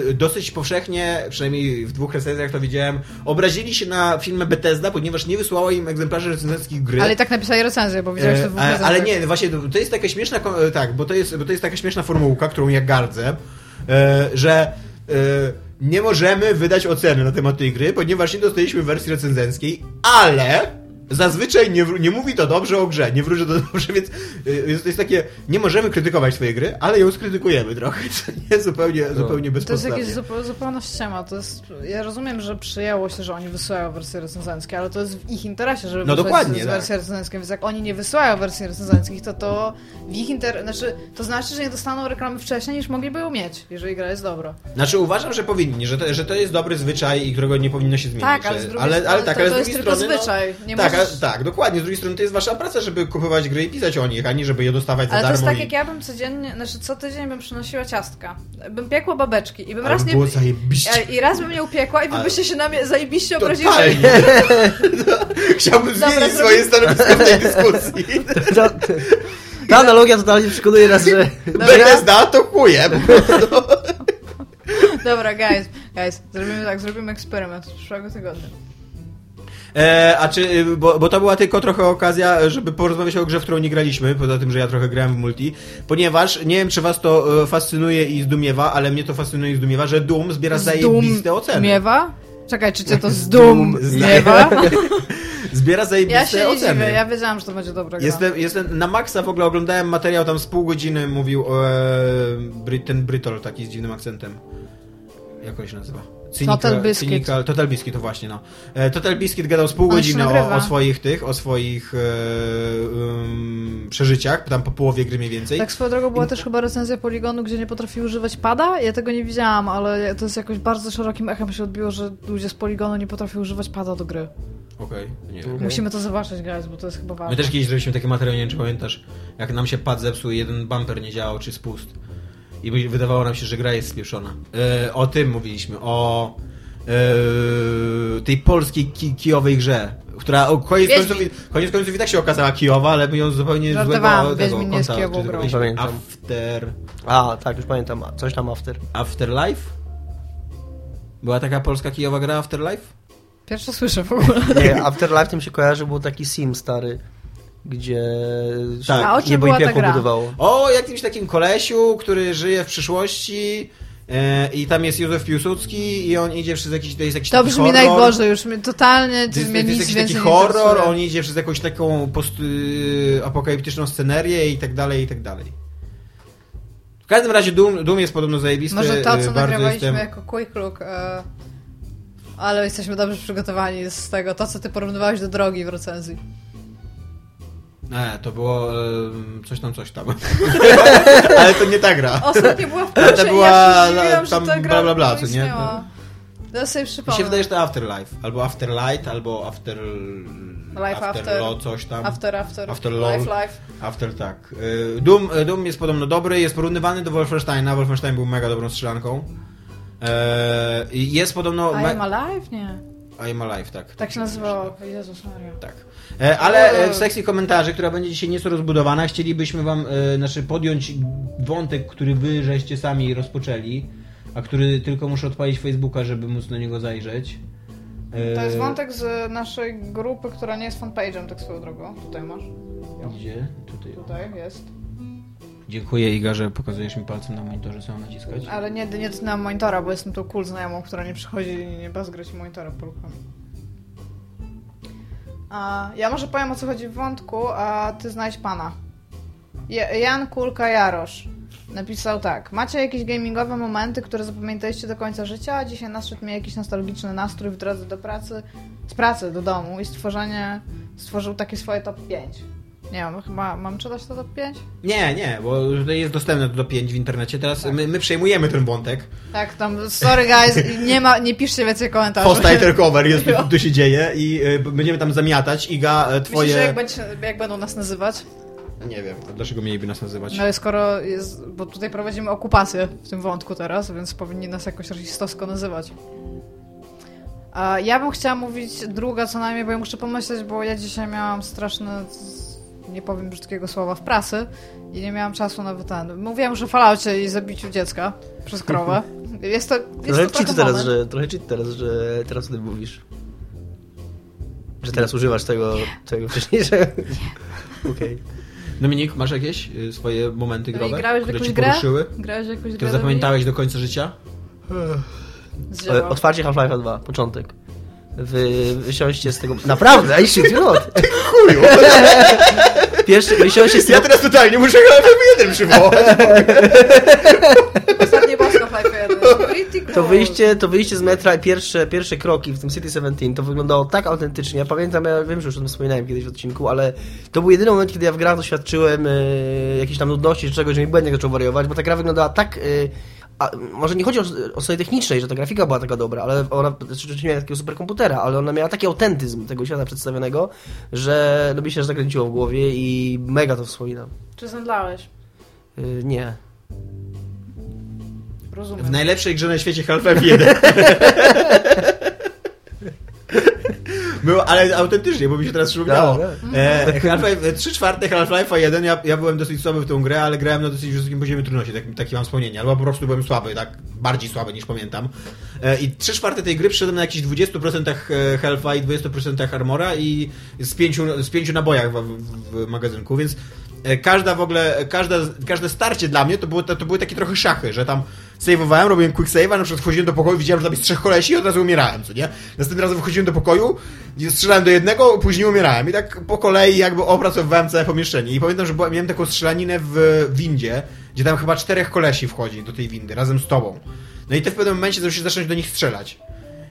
y, dosyć powszechnie, przynajmniej w dwóch recenzjach to widziałem, obrazili się na filmy Bethesda, ponieważ nie wysłała im egzemplarzy recenzenckich gry. Ale tak napisali recenzję, bo widziałeś to E, w ale, ale nie, właśnie to, to jest taka śmieszna, e, tak, bo to jest, bo to jest taka śmieszna formułka, którą ja gardzę, że nie możemy wydać oceny na temat tej gry, ponieważ nie dostaliśmy wersji recenzenckiej, ale zazwyczaj nie, nie mówi to dobrze o grze, nie wróży to dobrze, więc e, jest, to jest takie, nie możemy krytykować swojej gry, ale ją skrytykujemy trochę, co nie zupełnie, zupełnie To jest bezpodstawnie. jakieś zupeł, zupełna ściema. To jest, ja rozumiem, że przyjęło się, że oni wysyłają wersje recenzenckie, ale to jest w ich interesie, żeby No dokładnie, z- tak. wersje recenzenckie, więc jak oni nie wysyłają wersji recenzenckich, to to w ich inter... znaczy, to znaczy, że nie dostaną reklamy wcześniej, niż mogliby ją mieć, jeżeli gra jest dobra. Znaczy uważam, że powinni, że to, że to jest dobry zwyczaj i którego nie powinno się zmienić. Tak, ale z drugiej ale, tak, to- ale z to jest tylko strony, zwyczaj. Nie tak, możesz- a, tak, dokładnie. Z drugiej strony to jest wasza praca, żeby kupować gry i pisać o nich, a nie żeby je dostawać Ale za to jest darmo. tak, i... jak ja bym codziennie, znaczy co tydzień bym przynosiła ciastka. Bym piekła babeczki i bym Ale raz by nie... zajebiście. E, I raz bym nie upiekła i wy Ale- byście się na mnie zajebiście obrazili, że... Totalnie. Chciałbym zmienić swoje stanowisko w tej dyskusji. Ta, ta analogia totalnie przekonuje nas, że... Bethesda to chuje. po prostu. Dobra, guys, guys, zrobimy tak, zrobimy eksperyment z przyszłego tygodnia. E, a czy, bo, bo to była tylko trochę okazja, żeby porozmawiać o grze, w którą nie graliśmy, poza tym, że ja trochę grałem w multi, ponieważ nie wiem, czy was to e, fascynuje i zdumiewa, ale mnie to fascynuje i zdumiewa, że Doom zbiera zajebiste oceny. Miewa? Czekaj, czy cię to z dum zmiewa? Zbiera zajebiste Ja się oceny. dziwię, ja wiedziałam, że to będzie dobra gra. Jestem, jestem na maksa w ogóle oglądałem materiał tam z pół godziny mówił e, ten Brytol taki z dziwnym akcentem. Jak on się nazywa? Total Biscuit. Total Biscuit to właśnie no. E, Total Biscuit gadał z pół On godziny o, o swoich tych, o swoich e, um, przeżyciach, tam po połowie gry mniej więcej. Tak swoją drogą była też chyba recenzja Poligonu, gdzie nie potrafi używać pada. Ja tego nie widziałam, ale to jest jakoś bardzo szerokim echem się odbiło, że ludzie z Poligonu nie potrafią używać pada do gry. Okej, nie wiem. Mhm. Musimy to zobaczyć, guys, bo to jest chyba ważne. My też kiedyś zrobiliśmy taki materiał, nie wiem czy pamiętasz, jak nam się pad zepsuł i jeden bumper nie działał, czy spust. I wydawało nam się, że gra jest spieszona. E, o tym mówiliśmy, o e, tej polskiej ki kijowej grze, która o, koniec, Wiedźmin. końców, i- koniec końców i tak się okazała kijowa, ale my ją zupełnie Żartowałam, złego tego Wiedźmin nie jest kąta kijową grą. Pamiętam. After... A, tak, już pamiętam, coś tam after. Afterlife? Była taka polska kijowa gra Afterlife? Pierwsze słyszę w ogóle. Nie, Afterlife tym się kojarzy, był taki sim stary, gdzie Tak. się A o czym niebo i piekło budowało. O jakimś takim kolesiu, który żyje w przyszłości e, i tam jest Józef Piłsudski i on idzie przez jakiś, to jest jakiś To brzmi horror. najgorzej, już mi totalnie To jest, mnie to jest nic jakiś taki horror, on idzie przez jakąś taką post, y, apokaliptyczną scenerię i tak dalej, i tak dalej. W każdym razie Doom, Doom jest podobno zajebisty. Może to, y, co bardzo nagrywaliśmy jestem... jako Quick Look, e, ale jesteśmy dobrze przygotowani z tego, to co ty porównywałeś do drogi w recenzji. Nie, to było y, coś tam, coś tam. Ale to nie ta gra. Ostatnio była w To plusie i była ja się zdziwiłam, tam że ta gra bla, bla, bla, co nie? istniała. To sobie Mi przypomnę. się wydaje, że to Afterlife. Albo Afterlight, albo After... Life After. Law, coś tam. After, after, After life, lol. life. After, tak. Y, Doom, y, Doom jest podobno dobry, jest porównywany do Wolfensteina. Wolfenstein był mega dobrą strzelanką. E, i jest podobno... I me- am alive? Nie. I am Alive, tak. Tak się nazywało. Jezus Maria. Tak. E, ale e, w sekcji komentarzy, która będzie dzisiaj nieco rozbudowana, chcielibyśmy wam e, znaczy podjąć wątek, który wy żeście sami rozpoczęli, a który tylko muszę odpalić Facebooka, żeby móc na niego zajrzeć. To jest wątek z naszej grupy, która nie jest fanpage'em, tak swoją drogą. Tutaj masz. Gdzie? Tutaj. Tutaj jest. Dziękuję Iga, że pokazujesz mi palcem na monitorze, co mam naciskać. Ale nie, nie dotykam monitora, bo jestem tą cool znajomą, która nie przychodzi i nie bazgrać monitora polkami. Ja może powiem o co chodzi w wątku, a ty znajdź pana. Jan Kulka Jarosz napisał tak. Macie jakieś gamingowe momenty, które zapamiętaliście do końca życia, dzisiaj nadszedł mi jakiś nostalgiczny nastrój w drodze do pracy, z pracy do domu i stworzenie, stworzył takie swoje top 5. Nie wiem, chyba mam czytać to top 5? Nie, nie, bo jest dostępne do 5 w internecie. Teraz my, my przejmujemy ten wątek. Tak, tam, sorry guys, nie ma, nie piszcie więcej komentarzy. Post title cover jest, tu się dzieje i y, będziemy tam zamiatać. Iga, e, twoje... Myślisz, jak, będzie, jak będą nas nazywać? Nie wiem, dlaczego mieliby nas nazywać. No ale skoro jest, bo tutaj prowadzimy okupację w tym wątku teraz, więc powinni nas jakoś rasistowsko nazywać. A ja bym chciała mówić druga co najmniej, bo ja muszę pomyśleć, bo ja dzisiaj miałam straszne, nie powiem brzydkiego słowa, w pracy i nie miałam czasu na ten. Mówiłam już o falaucie i zabiciu dziecka przez krowę. Jest to, jest Trochę to cheat teraz, że, trochę cheat teraz, że teraz o tym mówisz. Że teraz używasz tego, tego wcześniejszego. Okej. Dominik, masz jakieś y, swoje momenty No growe, grałeś które jakąś ci grę? poruszyły? Grałeś jakąś grę? Które zapamiętałeś do końca życia? E? Otwarcie Half-Life 2, początek. Wy, wysiąście z tego... Naprawdę, I shit you not. Chuju! Pierwszy, wysiąście z tego... Ja teraz totalnie muszę jeden przywołać. Ostatnie bosko Life 1. Pretty cool. To wyjście, to wyjście z metra i pierwsze, pierwsze kroki w tym City 17 to wyglądało tak autentycznie. Ja pamiętam, ja wiem, że już o tym wspominałem kiedyś w odcinku, ale to był jedyny moment, kiedy ja w grach doświadczyłem e, jakiejś tam nudności czy czegoś, że mi błędnie zaczął wariować, bo ta gra wyglądała tak. E, a, może nie chodzi o, o stronie technicznej, że ta grafika była taka dobra, ale ona oczywiście miała takiego superkomputera, ale ona miała taki autentyzm tego świata przedstawionego, że no mi się zakręciło w głowie i mega to wspominam. Czy zemdlałeś? E, nie. Rozumiem. W najlepszej grze na świecie Half-Life 1. Było, ale autentycznie, bo mi się teraz przypomniało. Tak, E, Half-Life, 3 czwarte Half-Life'a 1, ja, ja byłem dosyć słaby w tą grę, ale grałem na dosyć wysokim poziomie trudności, tak, takie mam wspomnienie. Albo po prostu byłem słaby, tak bardziej słaby niż pamiętam. E, I 3 czwarte tej gry przyszedłem na jakichś 20% Half-Life i 20% Armora i z pięciu, z pięciu nabojach w, w, w magazynku, więc e, każda w ogóle, każda, każde starcie dla mnie to, było, to, były takie trochę szachy, że tam save'owałem, robiłem quick save'a, na przykład wchodziłem do pokoju, widziałem, że tam jest trzech kolesi i od razu umierałem, co nie? Następnym razem wchodziłem do pokoju, strzelałem do jednego, później umierałem i tak po kolei jakby opracowywałem całe pomieszczenie i pamiętam, że miałem taką strzelaninę w windzie, gdzie tam chyba czterech kolesi wchodzi do tej windy, razem z tobą. No i ty w pewnym momencie musisz zacząć do nich strzelać.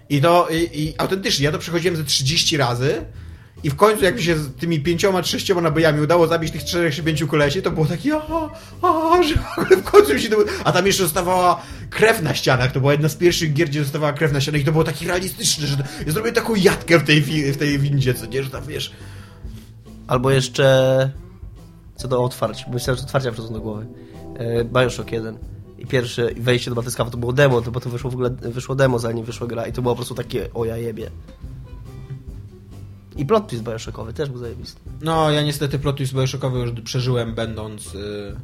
I to, i, i autentycznie, ja to przechodziłem ze 30 razy i w końcu jak mi się z tymi pięcioma sześcioma nabojami udało zabić tych czterech czy pięciu kolesi, to było takie a, a, że w końcu mi się to... A tam jeszcze zostawała krew na ścianach, to była jedna z pierwszych gier, gdzie zostawała krew na ścianach i to było takie realistyczne, że ja zrobiłem taką jatkę w tej, w tej windzie, co nie, że tam wiesz... Albo jeszcze co do otwarć, bo myślałem, że otwarcia przychodzą do głowy. E, Bioshock 1 i pierwsze wejście do Batyskawa to było demo, to potem wyszło w ogóle wyszło demo zanim wyszła gra i to było po prostu takie o ja jebie. I plot twist Bioshockowy też był zajebisty. No, ja niestety plot twist Bioshockowy już przeżyłem będąc y,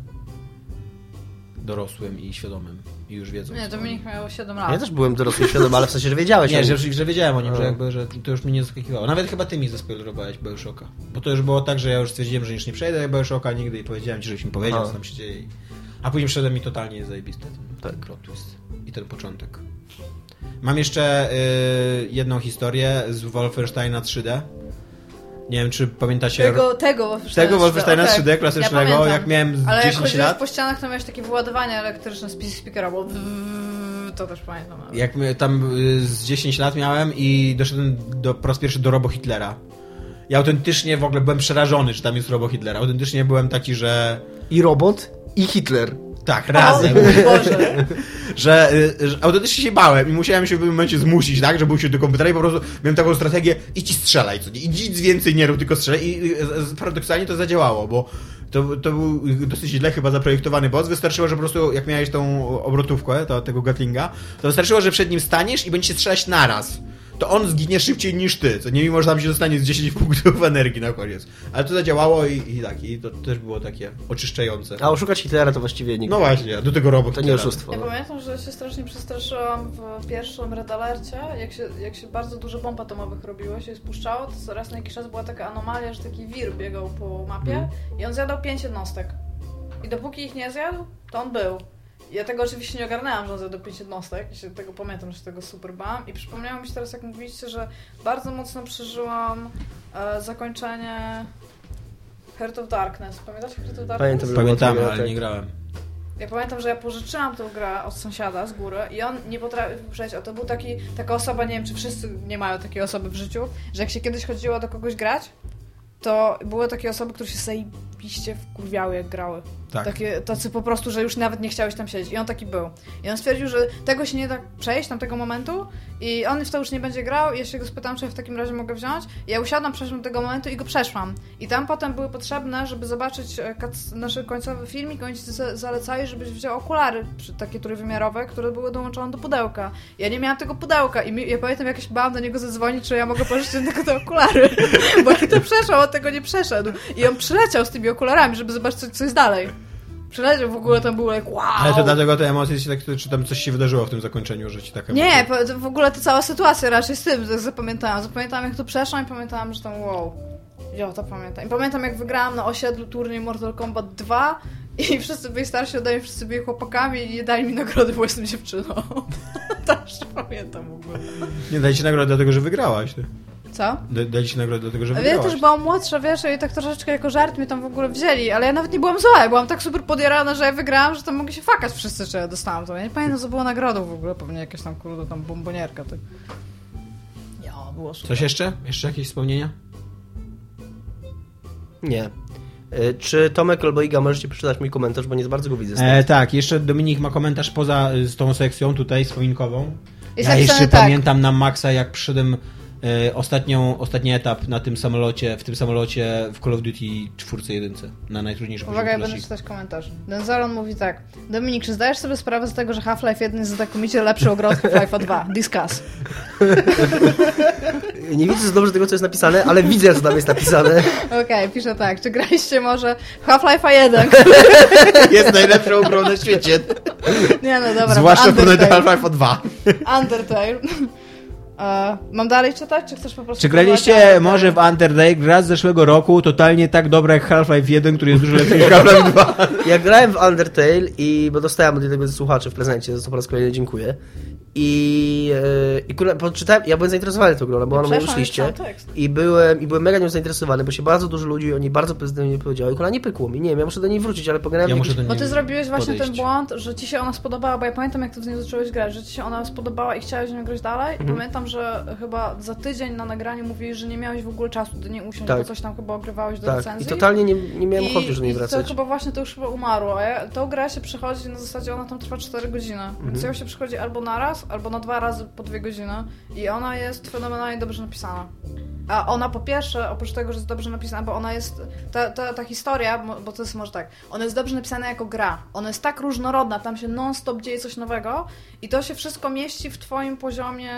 dorosłym i świadomym i już wiedząc. Nie, o Dominik nim. miał 7 Ja lat. też byłem dorosły i świadomy, ale w sensie, że wiedziałeś. o Nie, nim. że, że wiedziałem o nim, że No. jakby, że to już mnie nie zaskakiwało. Nawet chyba ty mi zaspoilerowałeś Bioshocka. Bo to już było tak, że ja już stwierdziłem, że już nie przejdę Bioshocka nigdy i powiedziałem ci, żebyś mi powiedział, co tam się dzieje. A później wszedłem mi totalnie zajebiste ten, Tak. ten plot twist i ten początek. Mam jeszcze y, jedną historię z Wolfensteina 3D. Nie wiem, czy pamiętacie... Tego, tego Tego Wolfensteina okej. 3D klasycznego, Ja pamiętam. jak miałem z Ale jak 10 chodziłeś lat. po ścianach, to miałeś takie wyładowanie elektryczne z speakera, bo to też pamiętam. ale- Jak tam y, z 10 lat miałem i doszedłem do, po raz pierwszy do Robo Hitlera. Ja autentycznie w ogóle byłem przerażony, że tam jest Robo Hitlera. Autentycznie byłem taki, że... I robot, i Hitler. Tak, razem. O Boże. że, y, że autentycznie się bałem i musiałem się w pewnym momencie zmusić, tak, żeby usiąść do komputera i po prostu miałem taką strategię i strzelaj, co nie? I nic więcej nie rób, tylko strzelaj i y, paradoksalnie to zadziałało, bo to, to był dosyć źle chyba zaprojektowany boss. Wystarczyło, że po prostu jak miałeś tą obrotówkę, to, tego Gatlinga, to wystarczyło, że przed nim staniesz i będziecie strzelać naraz. To on zginie szybciej niż ty, co nie mimo, że tam się dostanie z 10 punktów energii na koniec. Ale to zadziałało i, i tak, i to też było takie oczyszczające. A oszukać Hitlera to właściwie nie. No właśnie, do tego robot. To nie oszustwo. Ja No. pamiętam, że się strasznie przestraszyłam w pierwszym Red Alercie, jak się, jak się bardzo dużo bomb atomowych robiło, się spuszczało, to raz na jakiś czas była taka anomalia, że taki wir biegał po mapie Mhm. i on zjadał pięć jednostek. I dopóki ich nie zjadł, to on był. Ja tego oczywiście nie ogarnęłam, że on zjadł pięć jednostek, ja się tego pamiętam, że tego super bałam i przypomniało mi się teraz, jak mówiliście, że bardzo mocno przeżyłam e, zakończenie Heart of Darkness. Pamiętacie Heart of Darkness? Pamiętam, było ale tak. nie grałem. Ja pamiętam, że ja pożyczyłam tę grę od sąsiada z góry i on nie potrafił przejść, a to był taki, taka osoba, nie wiem czy wszyscy nie mają takiej osoby w życiu, że jak się kiedyś chodziło do kogoś grać, to były takie osoby, które się zajebiście wkurwiały jak grały. Tak. Takie, tacy po prostu, że już nawet nie chciałeś tam siedzieć. I on taki był. I on stwierdził, że tego się nie da przejść, tamtego momentu i on w to już nie będzie grał i ja się go spytałam, czy ja w takim razie mogę wziąć. I ja usiadłam, przeszłam tego momentu i go przeszłam. I tam potem były potrzebne, żeby zobaczyć e, nasz końcowy filmik, oni ci za- zalecali, żebyś wziął okulary takie trójwymiarowe, które były dołączone do pudełka. Ja nie miałam tego pudełka i mi, ja pamiętam, jak się bałam do niego zadzwonić, czy ja mogę pożyczyć tylko te okulary. Bo jak to przeszło, on tego nie przeszedł. I on przyleciał z tymi okularami, żeby zobaczyć, co, jest dalej. Przyleciał w ogóle, tam było jak wow. Ale to dlatego te emocje się tak, czy tam coś się wydarzyło w tym zakończeniu, że ci tak Nie, po- w ogóle to cała sytuacja raczej z tym zapamiętałam. Zapamiętałam jak to przeszłam i pamiętałam, że tam wow. Jo, to pamiętam. I pamiętam jak wygrałam na osiedlu turniej Mortal Kombat 2 i wszyscy byli starsi ode mnie, wszyscy byli chłopakami i nie dali mi nagrody, bo jestem dziewczyną. to jeszcze pamiętam w ogóle. Nie, dali ci nagrodę dlatego, że wygrałaś. Ty. Co? Da- Dali ci nagrodę dlatego, że Ja wygrałaś. też byłam młodsza, wiesz, i tak troszeczkę jako żart mnie tam w ogóle wzięli, ale ja nawet nie byłam zła, ja byłam tak super podjarana, że ja wygrałam, że tam mogli się fakać wszyscy, czy ja dostałam to. Ja nie pamiętam, co było nagrodą w ogóle, pewnie jakaś tam, kurde, tam bombonierka. Tak. Ja, było super. Coś jeszcze? Jeszcze jakieś wspomnienia? Nie. E, Czy Tomek albo Iga możecie przeczytać mój komentarz, bo nie za bardzo go widzę. E, tak, jeszcze Dominik ma komentarz poza y, z tą sekcją tutaj wspominkową. Jest ja jeszcze tak. pamiętam na Maxa, jak przyszedłem e, ostatnią, ostatni etap na tym samolocie, w tym samolocie w Call of Duty 4 jedynce, na najtrudniejszym Uwaga, ja będę czytać komentarz. Denzaron mówi tak. Dominik, czy zdajesz sobie sprawę z tego, że Half-Life 1 jest znakomicie lepszy od Half-Life 2? Discuss. Nie widzę za dobrze tego, co jest napisane, ale widzę, co tam jest napisane. Okej, pisze tak. Czy graliście może w Half-Life 1? Jest najlepszą grą na świecie. Nie no, dobra. Zwłaszcza w. Half-Life 2. Undertale. E, mam dalej czytać, czy chcesz po prostu... Czy graliście może w Undertale? Gra z zeszłego roku, totalnie tak dobra jak Half-Life 1, który jest dużo lepszy niż Half-Life 2. Ja grałem w Undertale i bo dostałem od jednego ze słuchaczy w prezencie, za co po raz kolejny dziękuję. I, e, i kurwa, poczytałem, ja byłem zainteresowany tą grą, no bo ona liście. już tekst. I byłem, I byłem mega nią zainteresowany, bo się bardzo dużo ludzi o niej bardzo pozytywnie powiedziało. I kurwa nie pykło mi. Nie wiem, ja muszę do niej wrócić, ale pograłem Ja jakiś... Bo niej ty zrobiłeś właśnie podejść. ten błąd, że ci się ona spodobała, bo ja pamiętam jak ty w nią zacząłeś grać, że ci się ona spodobała i chciałeś w nią grać dalej. Mhm. Pamiętam, że chyba za tydzień na nagraniu mówiłeś, że nie miałeś w ogóle czasu do niej usiąść, Tak. bo coś tam chyba ogrywałeś do Tak, recenzji. i totalnie nie, nie miałem I- ochoty już do niej i wracać. To chyba właśnie to już chyba umarło. A ja, tą grę się przechodzi na zasadzie, ona tam trwa 4 godziny. Mhm. Więc ją się przechodzi albo na albo na dwa razy po dwie godziny. I ona jest fenomenalnie dobrze napisana. A ona po pierwsze, oprócz tego, że jest dobrze napisana, bo ona jest, ta, ta, ta historia, bo to jest może tak, ona jest dobrze napisana jako gra. Ona jest tak różnorodna, tam się non-stop dzieje coś nowego i to się wszystko mieści w twoim poziomie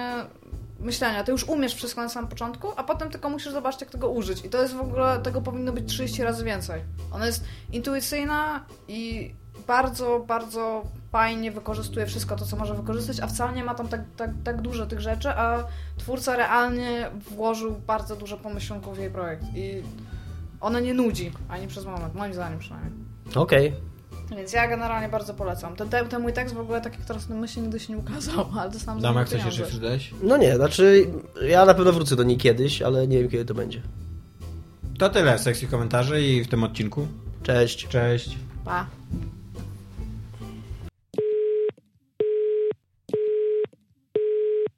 myślenia. Ty już umiesz wszystko na samym początku, a potem tylko musisz zobaczyć, jak tego użyć. I to jest w ogóle, tego powinno być 30 razy więcej. Ona jest intuicyjna i bardzo, bardzo fajnie wykorzystuje wszystko to, co może wykorzystać, a wcale nie ma tam tak, tak, tak dużo tych rzeczy, a twórca realnie włożył bardzo dużo pomyślunków w jej projekt. I ona nie nudzi, ani przez moment, moim zdaniem przynajmniej. Okej. Więc ja generalnie bardzo polecam. Ten, ten, ten mój tekst w ogóle, tak jak teraz myślę, nigdy się nie ukazał, ale dostałam za Damek, niego coś jeszcze przeczytałeś? No nie, znaczy ja na pewno wrócę do niej kiedyś, ale nie wiem kiedy to będzie. To tyle w sekcji komentarzy i w tym odcinku. Cześć. Cześć. Pa.